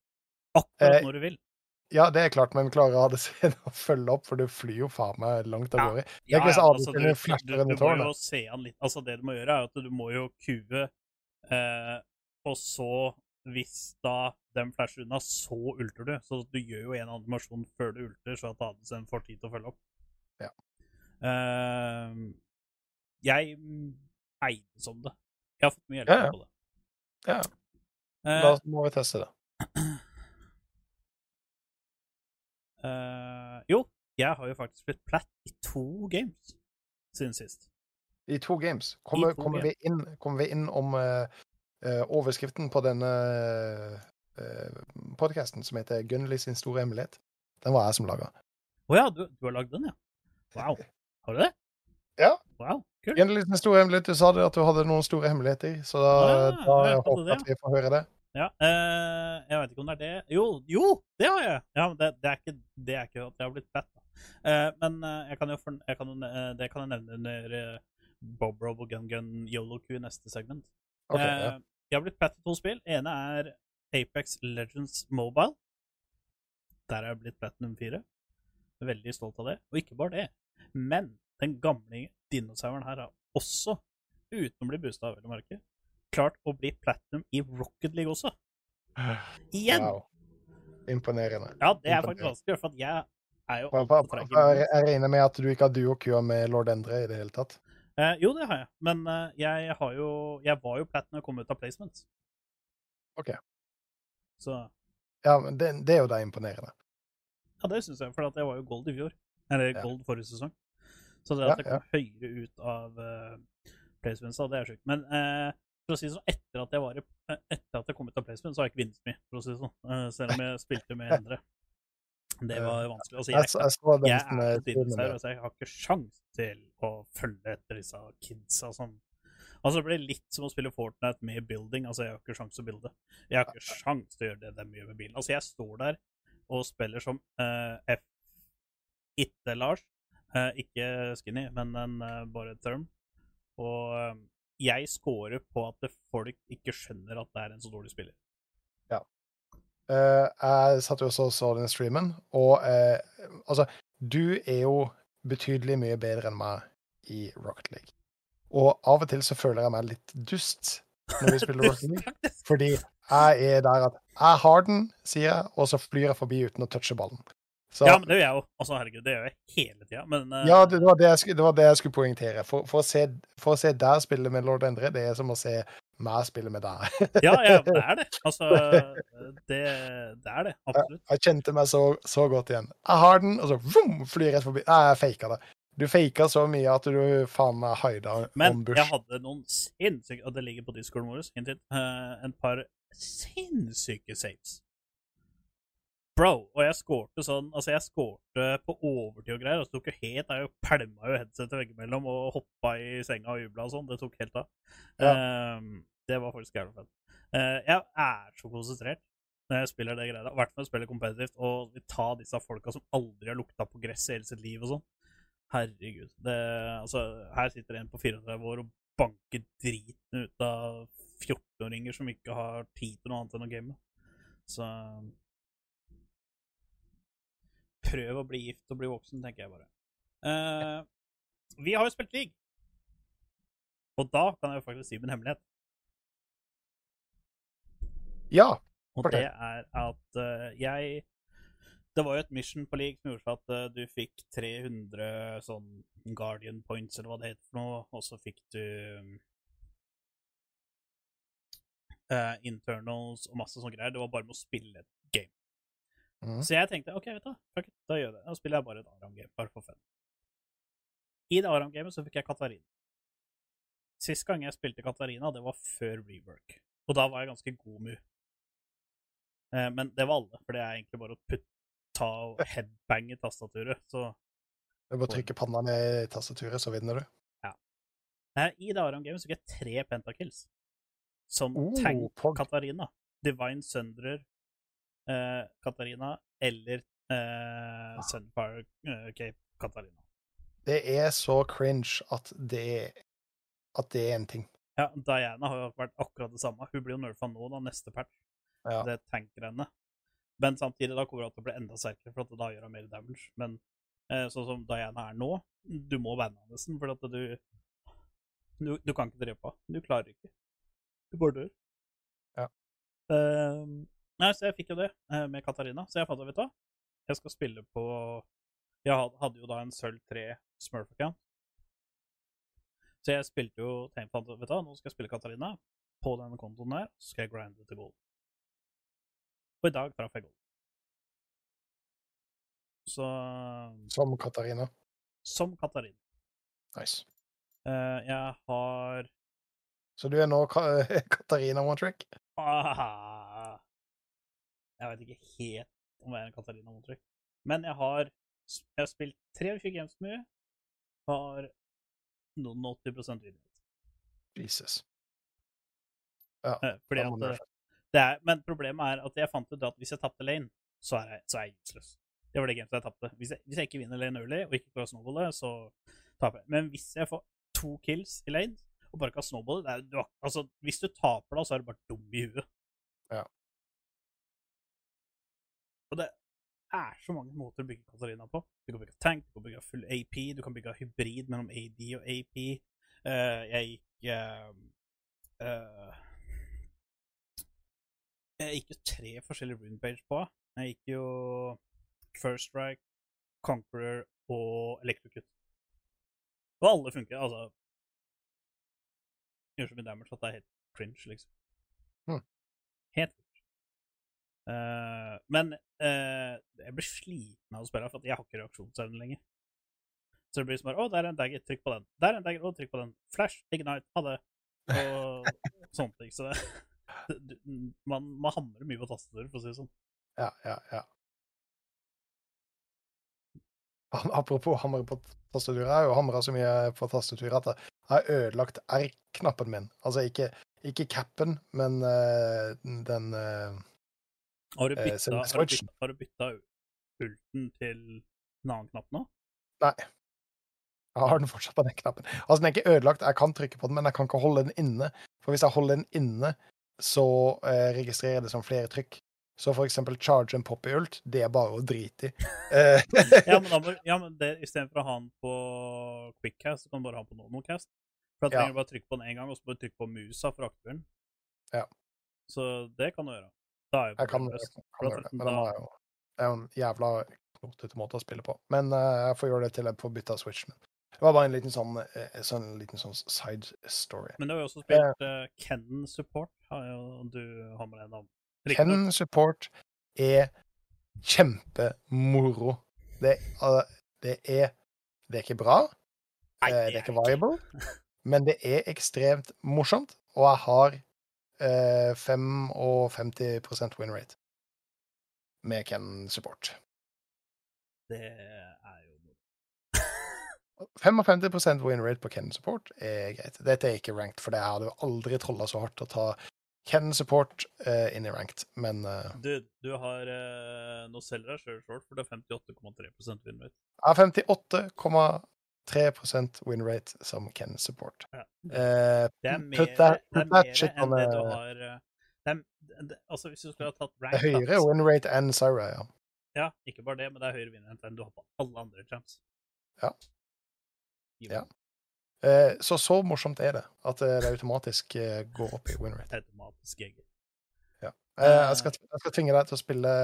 Akkurat Eh, når du vil. Ja, det er klart, men klarer seg å følge opp, for du flyr jo faen meg langt av gårde. Ja, ja, ja, altså, du, du, du må jo se han litt Altså, det du må gjøre, er at du må jo kue, eh, og så, hvis da den flasher unna, så ulter du. Så du gjør jo en animasjon før du ulter, så at ADC-en får tid til å følge opp. Ja. Eh, jeg eide som det. Jeg har fått mye hjelp Ja, ja. på det. Ja. Eh, Da må vi teste det. Eh, jo, jeg har jo faktisk blitt platt i to games siden sist. I to games. Kommer, to kommer, vi, inn, kommer vi inn om uh, uh, overskriften på denne uh, podkasten, som heter 'Gunnli sin store hemmelighet'? Den var jeg som laga. Å ja, du, du har lagd den, ja? Wow. Har du det? Ja. Wow, kult. Gunnli sin store hemmelighet, du sa det at du hadde noen store hemmeligheter, så da, Ja, da jeg håper jeg at vi får høre det. Ja, eh, jeg vet ikke om det er det Jo, jo, det har jeg! Ja, men det, det, er, ikke, det er ikke at jeg har blitt fett. Eh, men eh, jeg kan jo for, jeg kan, eh, det kan jeg nevne under eh, Bob Rob og Gun Gun YOLO-Q i neste segment. Okay, ja. Jeg har blitt fett i to spill. ene er Apex Legends Mobile. Der er jeg blitt platinum 4. Veldig stolt av det. Og ikke bare det, men den gamle dinosauren her har også, uten å bli boosta av vel å merke, klart å bli platinum i Rocket League også. Igjen! Wow. Imponerende. Ja, det er faktisk vanskelig, for jeg er jo. Jeg regner med at du ikke har duo-kua med lord Endre i det hele tatt. Eh, jo, det har jeg, men eh, jeg har jo Jeg var jo platinum og kom ut av placement. Ok. Så Ja, men det, det er jo da imponerende. ja, det syns jeg, for jeg var jo gold i fjor. Eller Ja. gold forrige sesong. Så det at jeg kom høyere ut av uh, placements, det er sjukt. Men eh, for å si det sånn, etter at jeg var eh, etter at jeg kom ut av placement, så har jeg ikke vunnet mye, for å si det sånn. Eh, selv om jeg spilte med andre. Det var vanskelig. Altså, Jeg, jeg, jeg jeg er altså jeg har ikke sjans til å følge etter disse kidsa som Altså, det blir litt som å spille Fortnite med building. Altså, jeg har ikke sjans til å builde. Jeg har ikke sjans til å gjøre det de gjør med bilen. Altså, jeg står der og spiller som uh, F... Itte Lars. Uh, ikke Skinny, men en, uh, bare term. Og jeg scorer på at folk ikke skjønner at det er en så dårlig spiller. Eh, jeg satt jo også og så den streamen, og uh, altså Du er jo betydelig mye bedre enn meg i Rocket League. Og av og til så føler jeg meg litt dust når vi spiller Rocket League. Fordi jeg er der at jeg har den, sier jeg, og så flyr jeg forbi uten å touche ballen. Så, Ja, men det gjør jeg jo. Altså, herregud, det gjør jeg hele tida. Men eh, ja, det, var det, jeg skulle, det var det jeg skulle poengtere. For, for, å se, for å se der spille med lord Endre, det er som å se meg spille med deg. Ja, ja, det er det. Altså, det, det er det. Absolutt. Jeg kjente meg så, så godt igjen. Jeg har den, og så vroom, flyr jeg rett forbi. Nei, jeg faka det. Du faka så mye at du faen meg haida Men jeg hadde noen sinnssyke Og det ligger på discorden vår, hint, eh, en par sinnssyke saves. Bro, og jeg skårte sånn Altså, jeg skårte på overtid og greier, og så tok jo helt Jeg pælma jo headsetet veggimellom og hoppa i senga og jubla og sånn. Det tok helt av. Ehm, det var faktisk jævla fett. Uh, jeg er så konsentrert når jeg spiller det greia. I hvert fall spiller kompetitivt og vil ta disse folka som aldri har lukta på gress i hele sitt liv og sånn. Herregud. Det, altså, her sitter en på 34 år og banker driten ut av 14-åringer som ikke har tid til noe annet enn å game. Så Prøv å bli gift og bli voksen, tenker jeg bare. Uh, vi har jo spilt league. Og da kan jeg jo faktisk si min hemmelighet. Ja. Og det er at uh, jeg Det var jo et mission på league som gjorde at uh, du fikk 300 sånn Guardian points, eller hva det heter for noe, og så fikk du eh, internals og masse sånne greier. Det var bare med å spille et game. Mhm. Så jeg tenkte OK, vet du, fuck it, da gjør jeg det. Da spiller jeg bare et Aram-game, bare for fun. I det Aram-gamet så fikk jeg Katarina. Sist gang jeg spilte Katarina, det var før rework. Og da var jeg ganske god mu. Eh, men det var alle, for det er egentlig bare å putte, ta og headbange tastaturet. Så Du bare trykker panna ned i tastaturet, så vinner du. eh, i det Aram-gamet så fikk jeg tre pentakills. Som Oh, tank. Katarina. Divine Sundrer eh, Katarina eller eh, Sunfire eh, Cape Katarina. Det er så cringe at det, at det er en ting. Ja, Diana har jo vært akkurat det samme. Hun blir jo nerfa nå, da, neste patch. Ja. Det tanker henne. Men samtidig da kommer hun til å bli enda sterkere, for at da gjør hun mer damage. Men eh, sånn som Diana er nå, du må banne henne nesten, for at du, du Du kan ikke drepe henne. Du klarer ikke. Du bare dør. Ja. Eh, nei, så jeg fikk jo det eh, med Katarina. Så jeg fant ut, vet du hva, jeg skal spille på Jeg hadde jo da en sølv 3 Smurf-account. Så jeg spilte jo tenkte, ut, vet du hva, nå skal jeg spille Katarina på denne kontoen her, så skal jeg grinde til gold. Og i dag traff jeg gold. Så Som Katarina. Som Katarina. Nice. Uh, jeg har Så du er nå Ka Katarina one trick? ah, Jeg vet ikke helt om jeg er en Katarina Montrick. Men jeg har, jeg har spilt 23 games mye. Har noen 80% vinnerrate. Jesus. Ja. Eh, Fordi at eh, det er, Men problemet er at jeg fant ut at hvis jeg tapte lane, så er jeg, så er jeg useless. Det var det gamet jeg tapte. Hvis hvis jeg ikke vinner lane early og ikke klarer å snowballe, så taper jeg. Men hvis jeg får to kills i lane og bare kan snowballe det er, du, har- altså, Hvis du taper da, så er du bare dum i huet. Ja. Og det er så mange måter å bygge Katarina på. Du kan bygge tank, du kan bygge full AP, du kan bygge hybrid mellom AD og AP. Uh, jeg gikk uh, uh, Jeg gikk jo tre forskjellige rune page på. Jeg gikk jo First Strike, Conqueror og Electrocute. Og alle funker. Altså Gjør så mye damage at det er helt cringe, liksom. Hmm. Helt cringe. Uh, men eh, jeg blir sliten av å spille, for jeg har ikke reaksjonsevne lenger. Så det blir som bare Å, der er en dagger, trykk på den. Der er en dagger, å, trykk på den. Flash, ignite, ha det. Og sånne ting. Så det, du- man, man hamrer mye på tastaturet, for å si det sånn. Ja, ja, ja. Apropos hamre på tastaturet, jeg har jo hamra så mye på tastaturet at jeg har ødelagt R-knappen min. Altså ikke, ikke capen, men uh, den eh, Har du Eh, bytta, har du bytta, har du bytta ulten til en annen knapp nå? Nei. Jeg har den fortsatt på den knappen. Altså, den er ikke ødelagt, jeg kan trykke på den, men jeg kan ikke holde den inne. For hvis jeg holder den inne, så eh, registrerer jeg det som flere trykk. Så for eksempel charge en pop i ult, det er bare å drite i. Eh, Ja, men, da ja, men det, istedenfor å ha den på quickcast, så kan du bare ha den på normalcast. For da Ja. trenger du bare trykke på den én gang, og så bare trykke på musa for å aktivere den. Ja. Så det kan du gjøre. Da er jo Jeg kan, jeg kan, kan gjøre det, men den jo, det er jo en jævla knotete måte å spille på. Men uh, jeg får gjøre det til jeg får bytta switchen. Det var bare en liten sånn, eh, sånn, liten sånn side story. Men du har jo også spilt uh, Ken Support, har jo du navn. Kennen Ken support er kjempemoro. Det, uh, det er Det er ikke bra, Nei, eh, det er ikke viable, men det er ekstremt morsomt, og jeg har Eh, 5 og 50 win rate med Ken support. Det er jo 55 win rate på Ken support er greit. Dette er ikke ranked, for det hadde aldri trolla så hardt å ta Ken support uh, inn i ranked, men uh, du, du, har uh, Nå selger jeg sjøl short, for det er 58,3 win rate. Ja, 58,3 3 win rate som can support. Eh, put that, put that det altså Hvis du skulle ha tatt rank Det er høyere da, win rate enn Syra, ja. Ja, ikke bare det, men det er høyere win rate enn du har på alle andre champs. Ja. ja. Eh, så så morsomt er det at eh, det automatisk eh, går opp i win rate. Automatisk GG. Ja. Eh, jeg, skal, jeg, skal, tvinge deg til å spille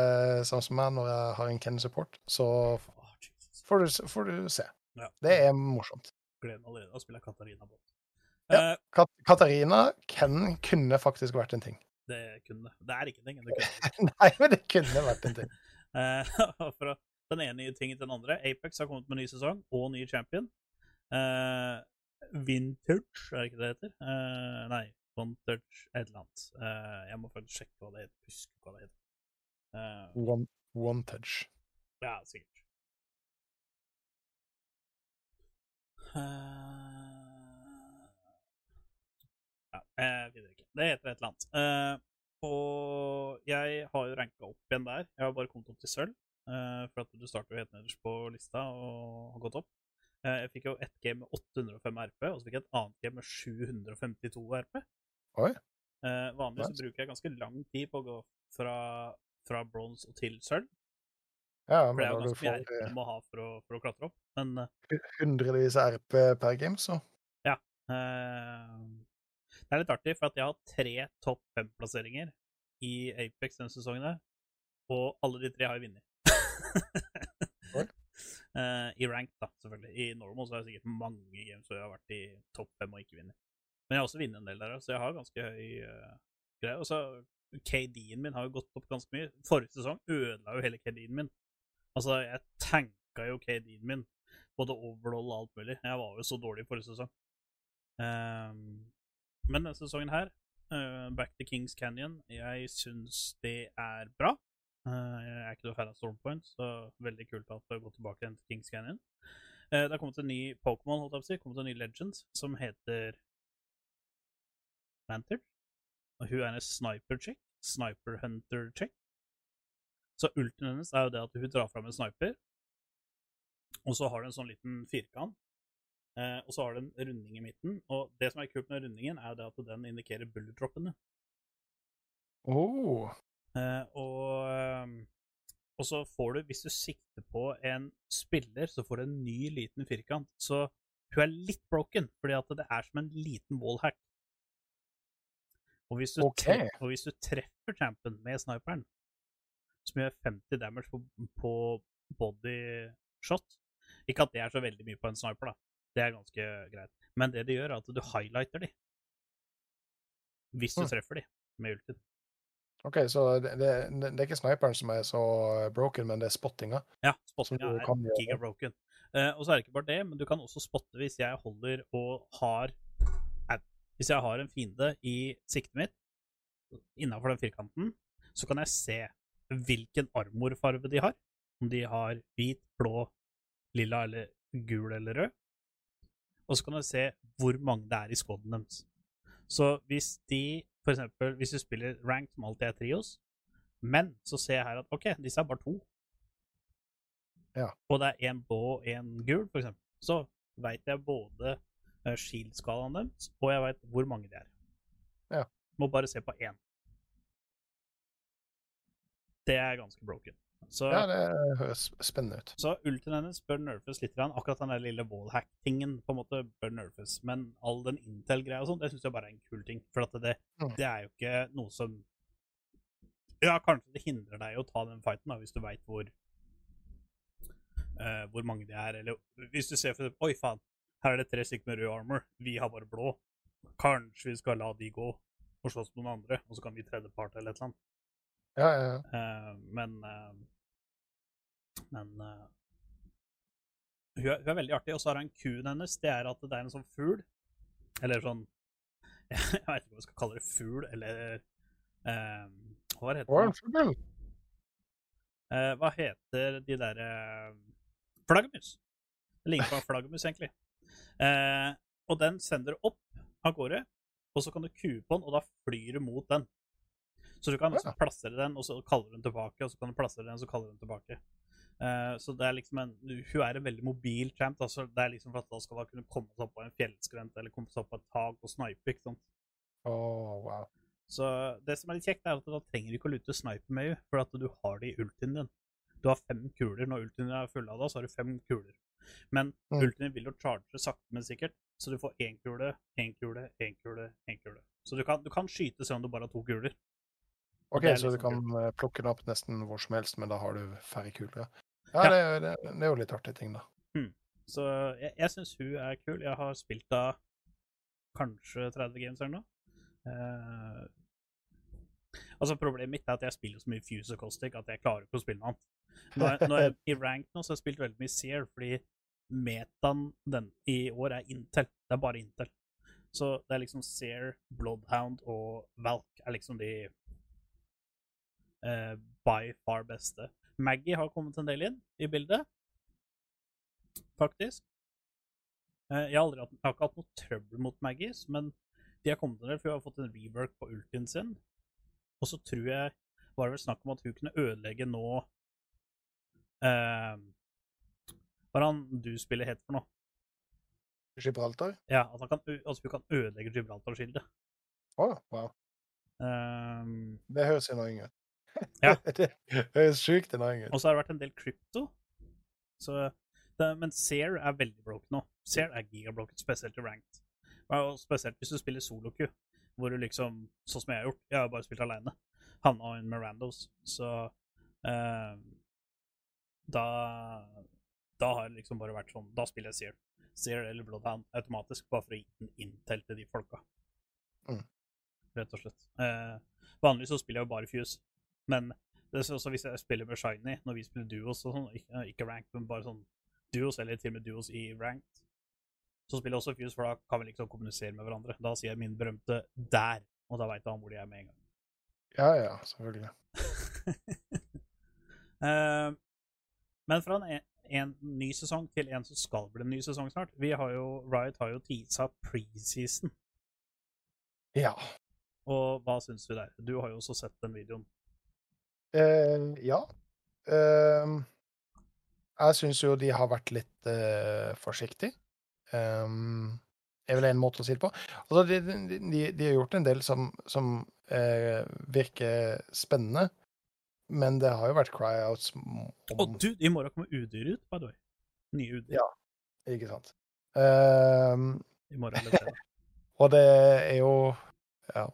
sånn som meg når jeg har en Ken support, så får du, får du se. Ja. Det er morsomt. Gleder meg allerede å spille Katarina Båt. Ja. Kat Katarina, Ken kunne faktisk vært en ting. det kunne Det er ikke en ting. Det kunne. Nei, men det kunne vært en ting. Eh, fra den ene nye tingen til den andre. Apex har kommet med ny sesong og ny champion. Uh, Vintage, er det ikke det det heter? Uh, nei, Vantage et eller annet. Uh, jeg må faktisk sjekke hva det heter. Huske hva det heter. Uh, One, one touch. ja, sikkert. Ja, jeg det ikke. Det heter et eller annet. Eh, og jeg har jo ranka opp igjen der. Jeg har bare kommet opp til sølv. eh, for at du starter jo helt nederst på lista og har gått opp. Eh, jeg fikk jo ett game med 805 RP, og så fikk jeg et annet game med 752 RP. Oi. Eh, vanligvis så bruker jeg ganske lang tid på å gå fra, fra bronse til sølv. Ja, For det er jo ganske mye RP du må ha for å, for å klatre opp. Men eh, hundrevis av RP per game, så Eh, det er litt artig, for at jeg har tre topp fem-plasseringer i Apex denne sesongen, her, og alle de tre har jeg vunnet. Eh, I rank, da, selvfølgelig. I normal så har jeg sikkert mange games hvor jeg har vært i topp fem og ikke vunnet. Men jeg har også vunnet en del der, så jeg har ganske høy uh, greie. Og så KD-en min har jo gått opp ganske mye. Forrige sesong ødela jo hele KD-en min. Altså, jeg tanka jo KD-en min, både overall og alt mulig. Jeg var jo så dårlig forrige sesong. Um, men denne sesongen her, uh, Back to Kings Canyon, jeg syns det er bra. Uh, jeg er ikke noe fan av Stormpoint, så veldig kult at det har gått tilbake igjen til Kings Canyon. Uh, det har kommet en ny Pokémon, holdt jeg på å si, kommet en ny Legend, som heter Manter. Og hun er en sniper-chick. Sniper hunter-chick. Så ulten hennes er jo det at hun drar fram en sniper, og så har du en sånn liten firkant Eh, og så har du en runding i midten. Og det som er kult med rundingen, er jo det at den indikerer bullet-droppene. oh. Eh, og, ehm, og så får du, hvis du sikter på en spiller, så får du en ny liten firkant. Så hun er litt broken, fordi at det er som en liten wallhack. Og hvis du, Ok. tre og hvis du treffer champen med sniperen, som gjør 50 damage på, på body shot Ikke at det er så veldig mye på en sniper, da. Det er ganske greit. Men det det gjør, er at du highlighter de. Hvis du Mm. treffer de med ulten. OK, så det, det, det er ikke sniperen som er så broken, men det er spottinga. Ja, spottinga er kan gigabroken. Uh, og så er det ikke bare det, men du kan også spotte hvis jeg holder og har Hvis jeg har en fiende i siktet mitt, innafor den firkanten, så kan jeg se hvilken armorfarve de har. Om de har hvit, blå, lilla eller gul eller rød. Og så kan du se hvor mange det er i squaden deres. Så hvis de, for eksempel, hvis du spiller rank som alltid er trios, men så ser jeg her at OK, disse er bare to og det er én blå og én gul, for eksempel, så veit jeg både uh, shield-skalaen deres, og jeg veit hvor mange det er. Ja. Må bare se på én. Det er ganske broken. Så, Ja, det høres spennende ut. så ultien hennes bør nerfes litt. grann. Akkurat den der lille wallhack-tingen på en måte bør nerfes. Men all den Intel-greia og sånn, det syns jeg bare er en kul ting. For at det, Mm. det er jo ikke noe som Ja, kanskje det hindrer deg å ta den fighten, da, hvis du veit hvor uh, hvor mange de er. Eller hvis du ser for Oi, faen, her er det tre stykker med rød armor. Vi har bare blå. Kanskje vi skal la de gå og slåss med noen andre, og så kan vi tredjepart eller et eller annet. Ja, ja, ja. Eh, men eh, Men eh, hun, er, hun er veldig artig. Og så har hun kuen hennes. Det er at det er en sånn fugl. Eller sånn Jeg vet ikke hva jeg skal kalle det. Fugl, eller eh, Hva heter det? Eh, hva heter de derre Flaggermus. Det ligner på en flaggermus, egentlig. Eh, og den sender opp av gårde, og så kan du kue på den, og da flyr du mot den. Så du kan liksom plassere den, og så kaller den tilbake, og så kan du plassere den, og så kaller den tilbake. Uh, så det er liksom en Hun er en veldig mobil champ. Altså, det er liksom for at da skal hun kunne komme seg opp på en fjellskrent eller komme seg opp på et tak og snipe. ikke sant? Oh, wow. Så det som er litt kjekt, er at da trenger du ikke å lute sniper med henne, for at du har det i ultien din. Du har fem kuler. Når ultien er full av deg, så har du fem kuler. Men Mm. ultien vil jo charge sakte, men sikkert, så du får én kule, én kule, én kule, én kule. Så du kan, du kan skyte selv om du bare har to kuler. OK, så du kan eh, plukke den opp nesten hvor som helst, men da har du færre kuler. Ja, ja det, det, det er jo litt artig ting, da. Så jeg, jeg syns hun er kul. Jeg har spilt da kanskje 30 games eller noe. Eh, altså Problemet mitt er at jeg spiller så mye Fuse og Caustic at jeg klarer ikke å spille noe annet. Når jeg, når jeg, I rank nå så har jeg spilt veldig mye Seer, fordi metaen den i år er Intel. Det er bare Intel. Så det er liksom Seer, Bloodhound og Valk er liksom de eh, by far beste. Maggie har kommet en del inn i bildet, faktisk. Eh, jeg, har aldri hatt, jeg har ikke hatt noe trøbbel mot Maggies, men de har kommet en del, for hun har fått en rework på ultien sin. Og så tror jeg var det vel snakk om at hun kunne ødelegge nå eh, Hva er han du spiller het for noe? Gibraltar? Ja, at han kan, altså hun kan ødelegge Gibraltar-skildet. Å, wow. Um, Det høres annoying ut. Ja. det høres sjukt ut. og så har det vært en del krypto. Men Seer er veldig broken nå. Seer er gigabroken, spesielt i ranked. Og spesielt hvis du spiller solo-Q, hvor du liksom, sånn som jeg har gjort, jeg har bare spilt alene, Han og en Mirandos. så eh, da da har det liksom bare vært sånn Da spiller jeg Seer. Seer eller Bloodhound automatisk, bare for å gi den intel til de folka. Mm. Rett og slett. Eh, vanligvis så spiller jeg jo bare Fuse, men det er også hvis jeg spiller med Shiny, når vi spiller duos og sånn, ikke, ikke ranked, men bare sånn duos, eller til og med duos i ranked, så spiller jeg også Fuse, for da kan vi liksom kommunisere med hverandre. Da sier jeg min berømte 'der', og da veit han hvor de er med en gang. Ja, ja, selvfølgelig. uh, men fra en, en ny sesong til en som skal bli en ny sesong snart Vi har jo, Riot har jo teasa preseason, Ja. og hva syns du der? Du har jo også sett den videoen. Eh, ja. Ehm, jeg syns jo de har vært litt uh, forsiktige. Um, er vel en måte å si det på. Altså, de, de, de, de har gjort en del som, som eh, virker spennende, men det har jo vært cryouts om Og du, i morgen kommer Udyr ut, by the way. Nye Udyr. Ja. Ikke sant. Ehm, I morgen eller og det er jo Ja.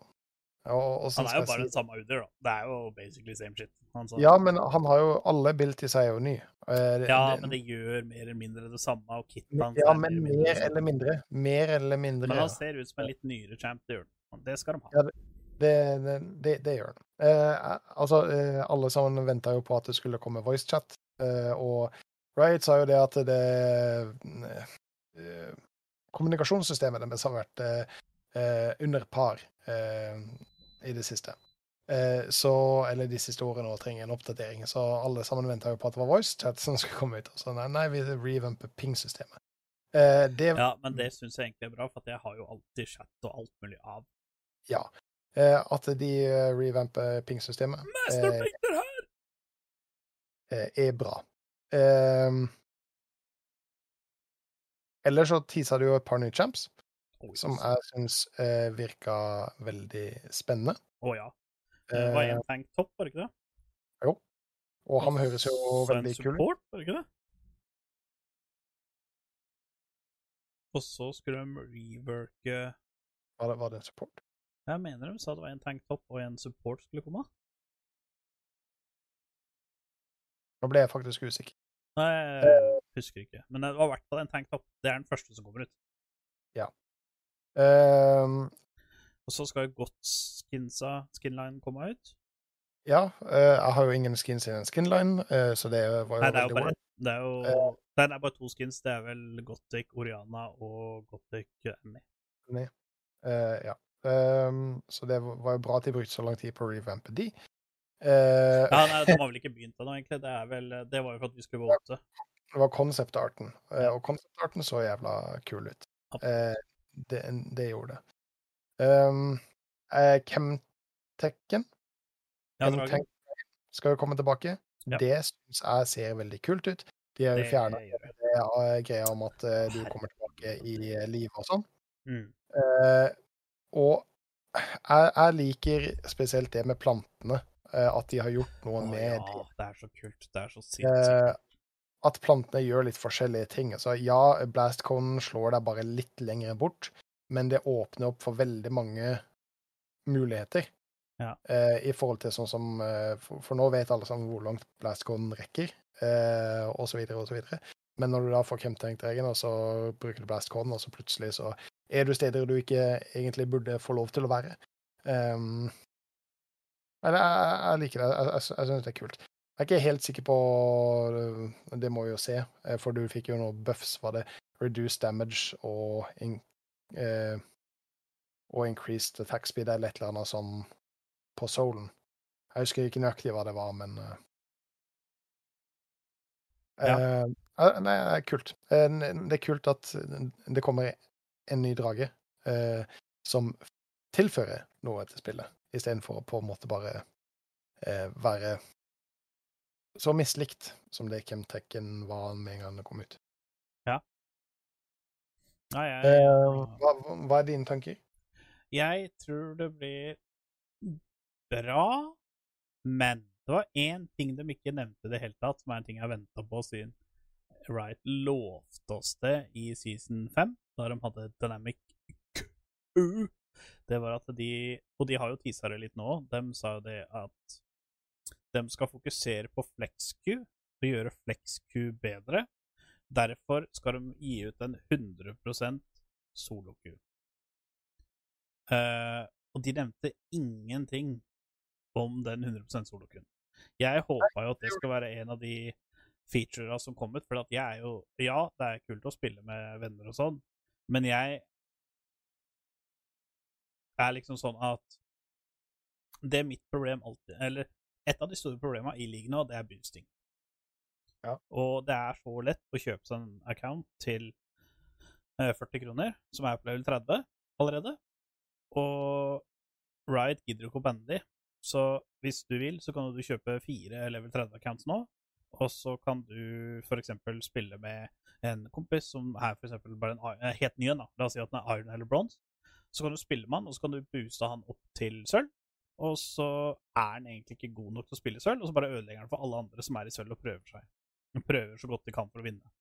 Og, og Han sånn er jo bare den samme Uder, da. Det er jo basically same shit. Han sa. Ja, men han har jo alle abilities er jo ny. Eh, Ja, det- men det gjør mer eller mindre det samme, og kitten hans Ja, men mer, mindre mer eller mindre. Mer eller mindre. Men ja. han ser ut som en litt nyere champ, det gjør han. Det skal de ha. Ja, Det, det, det, gjør han. Eh, altså, eh, alle sammen venta jo på at det skulle komme voicechat, eh, og Riot sa jo det at det eh, Kommunikasjonssystemet deres har vært eh, eh, under par eh, i det siste. Eh, så, eller de siste årene og trenger en oppdatering. Så alle sammen venta jo på at det var voicechat som skulle komme ut. Så nei, nei vi revamper ping-systemet. Eh, det Ja, men det syns jeg egentlig er bra, for jeg har jo alltid chat og alt mulig av. Ja. Eh, at de eh, revamper ping-systemet, eh, Masterplikter her! eh, er bra. Eh, ellers så teaser det jo et par nye champs, som jeg syns eh, virka veldig spennende. ja. Det var Eh, en tank topp, var det ikke det? Jo. og han høres jo veldig kul ut. support, var det ikke det? Og så skulle de reworke Var det, var det en support? Jeg mener de sa det var en tank topp og en support skulle komme. Nå ble jeg faktisk usikker. Nei, jeg husker ikke. Men det var i hvert fall en tank topp. Det er den første som kommer ut. Eh, Og så skal jo godt skinsa skinline komme ut. ja, Uh, jeg har jo ingen skins i den skinline, uh, så det var jo Nei, det er jo bare, det er jo, nei, det er bare to skins. Det er vel Gothic Oriana og Gothic Annie. Eh, ja. Um, så det var jo bra at de brukte så lang tid på å revampe de. Uh, Ja, nei, De har vel ikke begynt ennå, egentlig. Det, vel, det var jo for at vi skulle våte. Det var konseptarten, uh, og konseptarten så jævla kul ut. Eh, det, det gjorde det. Um, eh, Chemtekken tank skal jo komme tilbake. Ja. Det syns jeg ser veldig kult ut. De har Det fjerna gjør greia om at uh, du kommer tilbake i eh, live og sånn. Mm. Uh, og jeg, jeg liker spesielt det med plantene. Uh, at de har gjort noe oh, med ja, det er så kult. Det er så sinnssykt. At plantene gjør litt forskjellige ting. Altså, ja, blastconen slår deg bare litt lenger bort, men det åpner opp for veldig mange muligheter. Ja. Uh, I forhold til sånn som uh, for, for nå vet alle sammen hvor langt blastconen rekker, uh, så videre. Men når du da får Chemtank-regen, og så bruker du blastconen, og så plutselig så er du steder du ikke egentlig burde få lov til å være. Um, jeg, jeg, jeg liker det. Jeg, jeg, jeg syns det er kult. Jeg er ikke helt sikker på øh, Det må vi jo se, eh, for du fikk jo noe buffs. Var det reduced damage og, in, eh, og increased attack speed eller et eller annet sånn på soulen? Jeg husker ikke nøyaktig hva det var, men eh, Ja. eh, eh, Nei, det er kult. Eh, Det er kult at det kommer en ny drage eh, som tilfører noe til spillet, istedenfor å på en måte bare eh, være så mislikt som det Chemtekken var med en gang det kom ut. Nei, jeg, Eh, hva, hva er dine tanker? jeg tror det blir bra, men det var én ting de ikke nevnte i det hele tatt, som er en ting jeg venta på siden Wright lovte oss det i season 5, da de hadde Dynamic Q. Det var at de Og de har jo tisa det litt nå. De sa jo det at de skal fokusere på FlexQ og gjøre FlexQ bedre. Derfor skal de gi ut en 100 solo-Q. Uh, og de nevnte ingenting om den 100 solo-Q-en. Jeg håpa jo at det skal være en av de featurene som kom ut, for at jeg er jo Ja, det er kult å spille med venner og sånn, men jeg er liksom sånn at det er mitt problem alltid Eller et av de store problemene i ligaen nå, det er boosting. Ja. Og det er så lett å kjøpe seg en account til eh, 40 kroner, som er på level 30 allerede. Og Riot gidder ikke å banne de. Så hvis du vil, så kan du kjøpe fire level 30-accounts nå. Og så kan du f.eks. spille med en kompis som er for bare en er helt ny en. La oss si at den er iron eller bronze. Så kan du spille med han, og så kan du booste han opp til sølv. Og så er han egentlig ikke god nok til å spille sølv, og så bare ødelegger han for alle andre som er i sølv og prøver seg. De prøver så godt de kan for å vinne.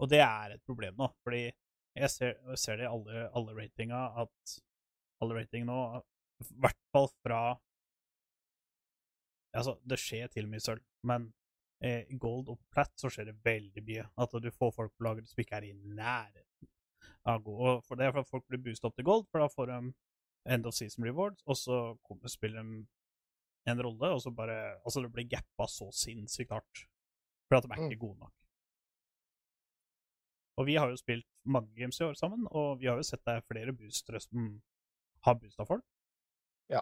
Og det er et problem nå, fordi jeg ser, jeg ser det i alle, alle ratinga at alle rating nå I hvert fall fra Altså, det skjer til og med i sølv, men eh, i gold og plat så skjer det veldig mye. At du får folk på laget som ikke er i nærheten av gold. Og for det er for at folk blir boostet opp til gold, for da får de end of season rewards, og så kommer, spiller de en rolle, og så bare Altså, det blir gappa så sinnssykt hardt. For at de er ikke gode nok. Og vi har jo spilt mange games i år sammen, og vi har jo sett det er flere boostere som har boosta folk. Ja,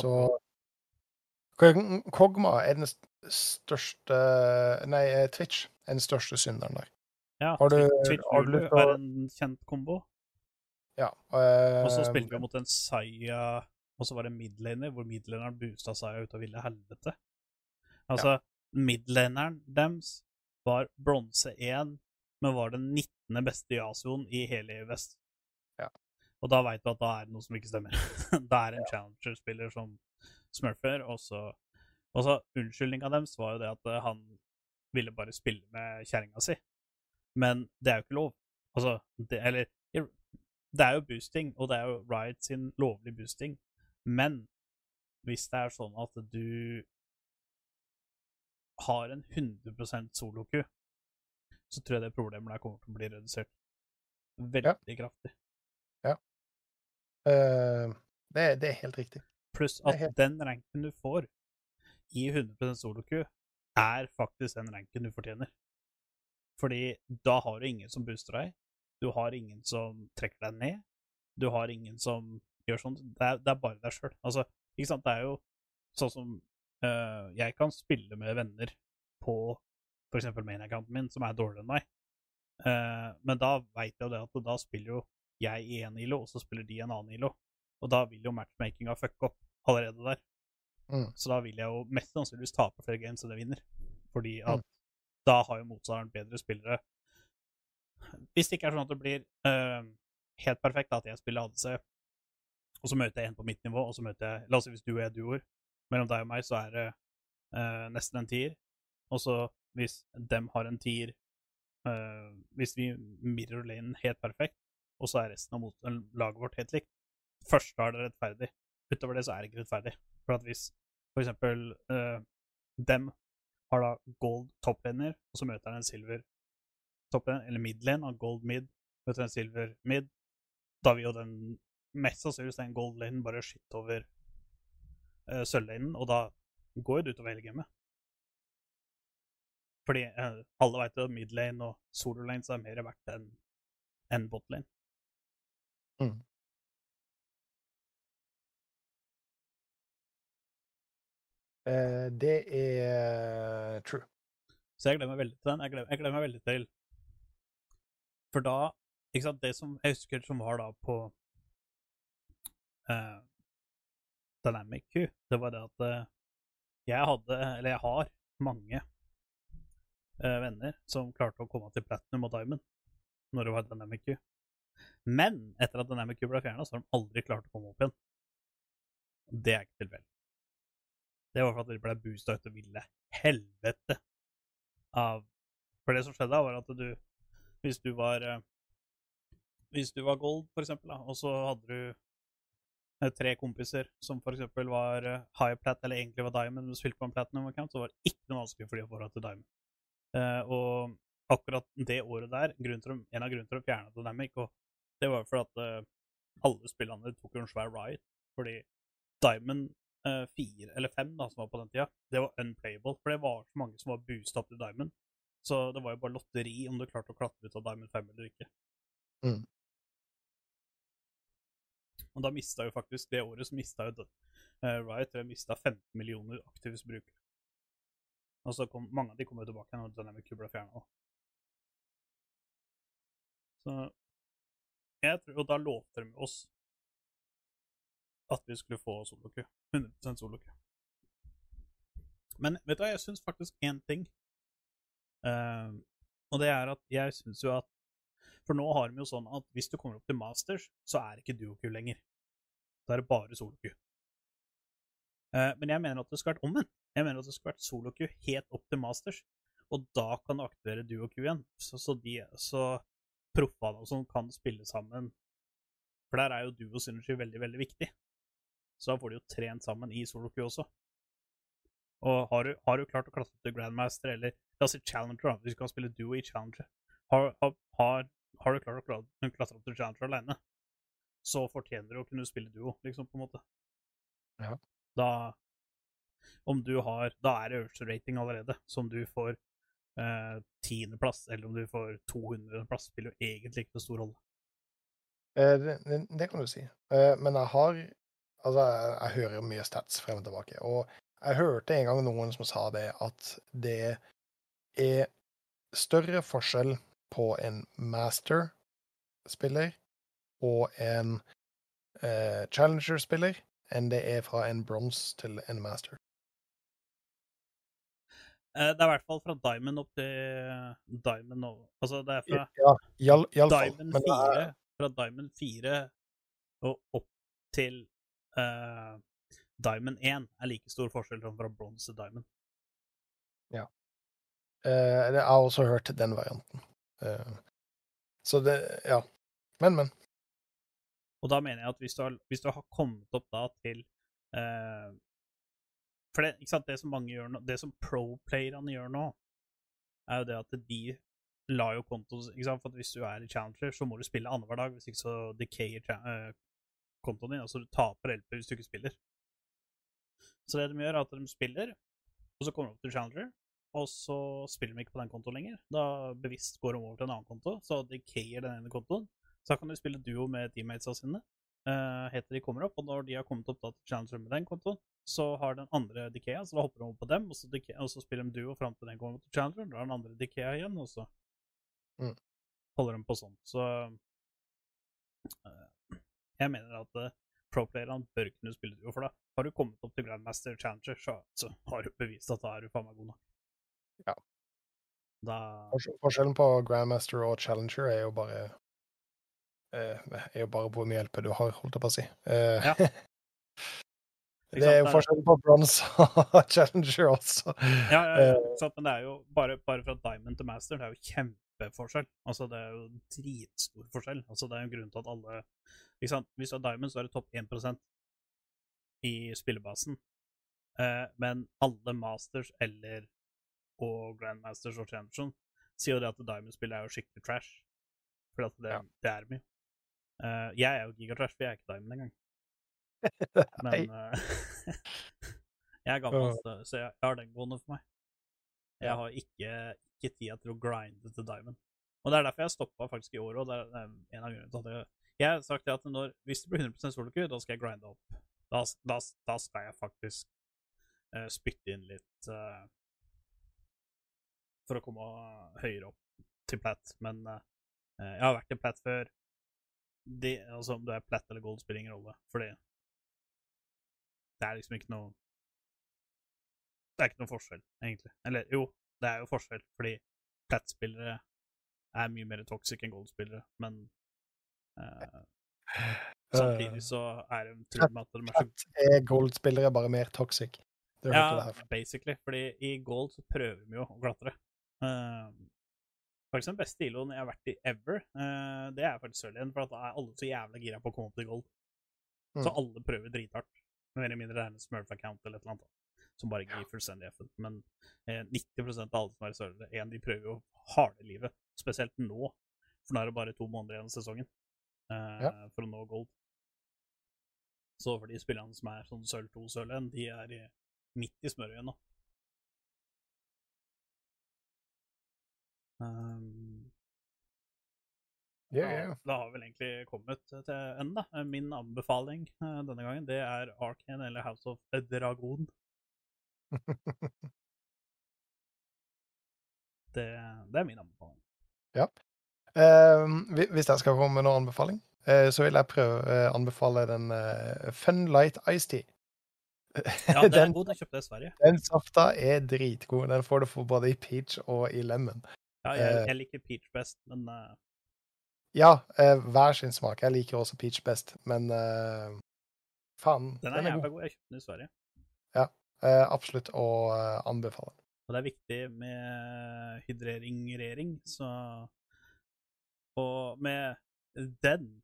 Så Kogma er den største Nei, eh, Twitch er den største synderen der. ja, har du- Twitch- Twitch har du lyst til å- er en kjent kombo. Ja. Uh, Og så spilte vi mot en Saya, og så var det midlaner, hvor midlaneren boosta Saya ut av ville helvete. Altså, midlaneren deres var bronse 1, men var den 19. beste Yasuoen i hele EØS. Ja. Og da veit du at da er det noe som ikke stemmer. da er en en challenger-spiller som smurfer, og så Og så unnskyldninga deres var jo det at eh, han ville bare spille med kjerringa si. Men det er jo ikke lov. Altså, det, eller det er jo boosting, og det er jo Riot sin lovlige boosting. Men hvis det er sånn at du har en 100 solo-ku, så tror jeg det problemet der kommer til å bli redusert veldig kraftig. eh, det, det er helt riktig. Pluss er at helt- den ranken du får i 100 solo-ku, er faktisk den ranken du fortjener. Fordi da har du ingen som booster deg, du har ingen som trekker deg ned, du har ingen som gjør sånn. Det er, det er bare deg sjøl. Altså, ikke sant, det er jo sånn som uh, Jeg kan spille med venner på f.eks. main-accounten min, som er dårligere enn meg. Uh, men da veit jeg jo det at da spiller jo jeg i én ILO, og så spiller de i en annen ILO. Og da vil jo matchmakinga fucke opp allerede der. Mm. Så da vil jeg jo mest sannsynligvis tape flere games enn jeg vinner. Fordi at Mm. da har jo motstanderen bedre spillere. Hvis det ikke er sånn at det blir uh, helt perfekt at jeg spiller ADC, og så møter jeg en på mitt nivå, og så møter jeg La oss si hvis du og jeg er duoer. Mellom deg og meg så er det uh, nesten en tier. Og så hvis dem har en tier uh, Hvis vi mirror lanen helt perfekt, og så er resten av laget vårt helt likt, først da er det rettferdig. Utover det så er det ikke rettferdig. For at hvis for eksempel dem har da gold topplaner, og så møter han en silver toplane, eller midlane av gold mid, møter en silver mid, da vil jo den mest sannsynligvis den gold lane bare skyte over uh, sølvlanen, og da går det utover hele gamet. Fordi uh, alle veit at midlane og sololanes er mer verdt enn bot botlane. Mm. Uh, det er true. Så jeg gleder meg veldig til den. Jeg gleder, jeg gleder meg veldig til For da ikke sant, Det som jeg husker som var da på uh, Dynamic Q, det var det at uh, jeg hadde, eller jeg har, mange uh, venner som klarte å komme til Platinum og Diamond når det var Dynamic Q. Men etter at Dynamic Q ble fjerna, så har de aldri klart å komme opp igjen. Det er ikke tilfeldig. Det var for at de ble boosta ut og ville helvete av For det som skjedde, var at du Hvis du var eh, Hvis du var gold, for eksempel, da, og så hadde du eh, tre kompiser som for eksempel var eh, high plat, eller egentlig var diamond, men spilte på en platinum account, så var det ikke noe vanskelig for de å få til diamond. Eh, og akkurat det året der, å- en av grunnene til å fjerne Dynamic, og det var for at eh, alle spillene tok jo en svær riot, fordi Diamond 4 eller 5 da, som var på den tida, det var unplayable, for det var så mange som var boosta opp til Diamond. Så det var jo bare lotteri om du klarte å klatre ut av Diamond 5 eller ikke. Mm. Og da mista jo faktisk det året så mista jo uh, Riot jeg mista 15 millioner aktive brukere. Og så kom mange av de kom jo tilbake når Dynamic Cube ble fjerna. Så jeg tror, Og da lovte de oss at vi skulle få soloku. 100% soloku. Men vet du hva, jeg syns faktisk én ting. Eh, og det er at jeg syns jo at For nå har de jo sånn at hvis du kommer opp til Masters, så er det ikke duoku lenger. Da er det bare solo-Q. Uh, men jeg mener at det skal vært omvendt. Jeg mener at det skal vært soloku helt opp til Masters. Og da kan du aktivere duoku igjen. Så, så, så proffene og sånn kan spille sammen. For der er jo duo synergy veldig, veldig viktig. så da får de jo trent sammen i solo-Q også. Og har du, har du klart å klatre til Grandmaster, eller si Challenger, da, hvis du kan spille duo i Challenger, har, har, har, du klart å klatre, opp til Challenger alene, så fortjener du å kunne spille duo, liksom, på en måte. Ja. Da Om du har Da er det øverste rating allerede, som du får eh, tiendeplass, eller om du får 200.-plass, spiller jo egentlig ikke noe stor rolle. Eh, det, det, det kan du si. Eh, men jeg har Altså, jeg, jeg hører mye stats frem og tilbake. Og jeg hørte en gang noen som sa det, at det er større forskjell på en master-spiller og en eh, challenger-spiller enn det er fra en bronse til en master. Eh, det er i hvert fall fra Diamond opp til Diamond over. Altså, det er fra Ja, iall- iallfall. Diamond Men det 4, er, fra Diamond 4 og opp til eh, Diamond 1 er like stor forskjell som fra bronse til Diamond. eh, jeg har også hørt den varianten. Eh, så det Ja. Men, men. Og da mener jeg at hvis du har, hvis du har kommet opp da til eh, For det, ikke sant, det som mange gjør nå, det som pro-playerne gjør nå, er jo det at de lar jo konto ikke sant, For hvis du er i Challenger, så må du spille annenhver dag. Hvis ikke så decayer eh, kontoen din. Altså du taper LP hvis du ikke spiller. Så det de gjør, er at de spiller, og så kommer de opp til Challenger, og så spiller de ikke på den kontoen lenger. Da bevisst går de over til en annen konto, så decayer den ene kontoen. Så da kan de spille duo med teammatesa sine. Uh, heter de kommer opp, og når de har kommet opp da til Challenger med den kontoen, så har den andre Dikea, så da hopper de over på dem, og så, Dikea, og så spiller de duo fram til den kommer opp til Challenger. Da har den andre Dikea igjen, og så Mm. holder de på sånn. Så uh, jeg mener at uh, pro-playerne bør kunne spille duo, for da har du kommet opp til Grandmaster Challenger, så, så har du bevist at da er du faen meg god nok. Ja. Da Forskjellen på Grandmaster og Challenger er jo bare eh, er jo bare hvor mye LP du har, holdt jeg på å si. Eh, Ja. Det er jo det er- forskjell på bronse og Challenger også. Ja, ja, ja. Eh, men det er jo bare, bare fra Diamond til Master, det er jo kjempeforskjell. Altså, det er jo dritstor forskjell. Altså, det er jo grunnen til at alle ikke sant? Hvis du er Diamond, så er det topp 1% i spillebasen. Eh, men alle Masters eller og Grandmasters og Champion sier jo det at Diamond-spillet er jo skikkelig trash. For at det, Ja. det er mye. Uh, jeg er jo gigatrash, for jeg er ikke Diamond engang. Men uh, jeg er gammel, så, så jeg, har den gående for meg. Jeg har ikke, ikke tida til å grinde til Diamond. Og det er derfor jeg stoppa faktisk i år òg. Det er en av grunnene til at jeg Jeg har sagt at når, hvis det blir 100% soloku, da skal jeg grinde opp. Da, da, da skal jeg faktisk uh, spytte inn litt eh, for å komme høyere opp til plat. Men uh, jeg har vært i plat før. De, altså, om du er plat eller gold, spiller ingen rolle. Fordi det er liksom ikke noe Det er ikke noe forskjell, egentlig. Eller jo, det er jo forskjell, fordi plat-spillere er mye mer toxic enn gold-spillere, men uh, samtidig så er de true med at de er så er gold-spillere bare mer toxic? Det det ja, basically. Fordi i gold så prøver vi jo å klatre. Uh, faktisk den beste iloen jeg har vært i ever, eh, det er faktisk Sørlien. For at da er alle så jævla gira på å komme opp til gold. Så Mm. alle prøver drithardt. Mer eller mindre det er en Smurf-account eller et eller annet. Som bare gir fullstendig F-en. Men eh, 90% av alle som er i Sørlien, en, de prøver jo harde livet. Spesielt nå. For nå er det bare to måneder igjen av sesongen eh, Ja. for å nå gold. Så for de spillerne som er sånn sølv 2, sølv 1, de er midt i smørøyet nå. Um, yeah, ja. da har vi vel egentlig kommet til enden, da. Min anbefaling uh, denne gangen, det er Arkane eller House of Dragon. Det, det er min anbefaling. Ja. Uh, hvis jeg skal komme med noen anbefaling, uh, så vil jeg prøve å anbefale den Fun Light Ice Tea. Ja, den er den, god. Den kjøpte jeg i Sverige. den safta er dritgod. Den får du for både i peach og i lemon. Ja, jeg, Eh. jeg liker peach best, men uh... Ja, uh, hver sin smak. Jeg liker også peach best, men uh, faen, den er den er jævla god. Jeg kjøpte den i Sverige. Ja, absolutt å anbefale. Og det er viktig med hydrering-rering, så Og med den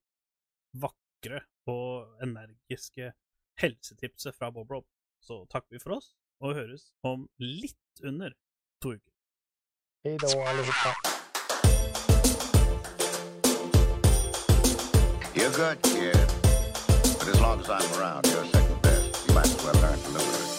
vakre og energiske helsetipset fra Bob Rob. Så takker vi for oss, og høres om litt under to uker. Hei da, allihopa. You're good, kid. But as long as I'm around, you're second best. You might as well learn to live with it.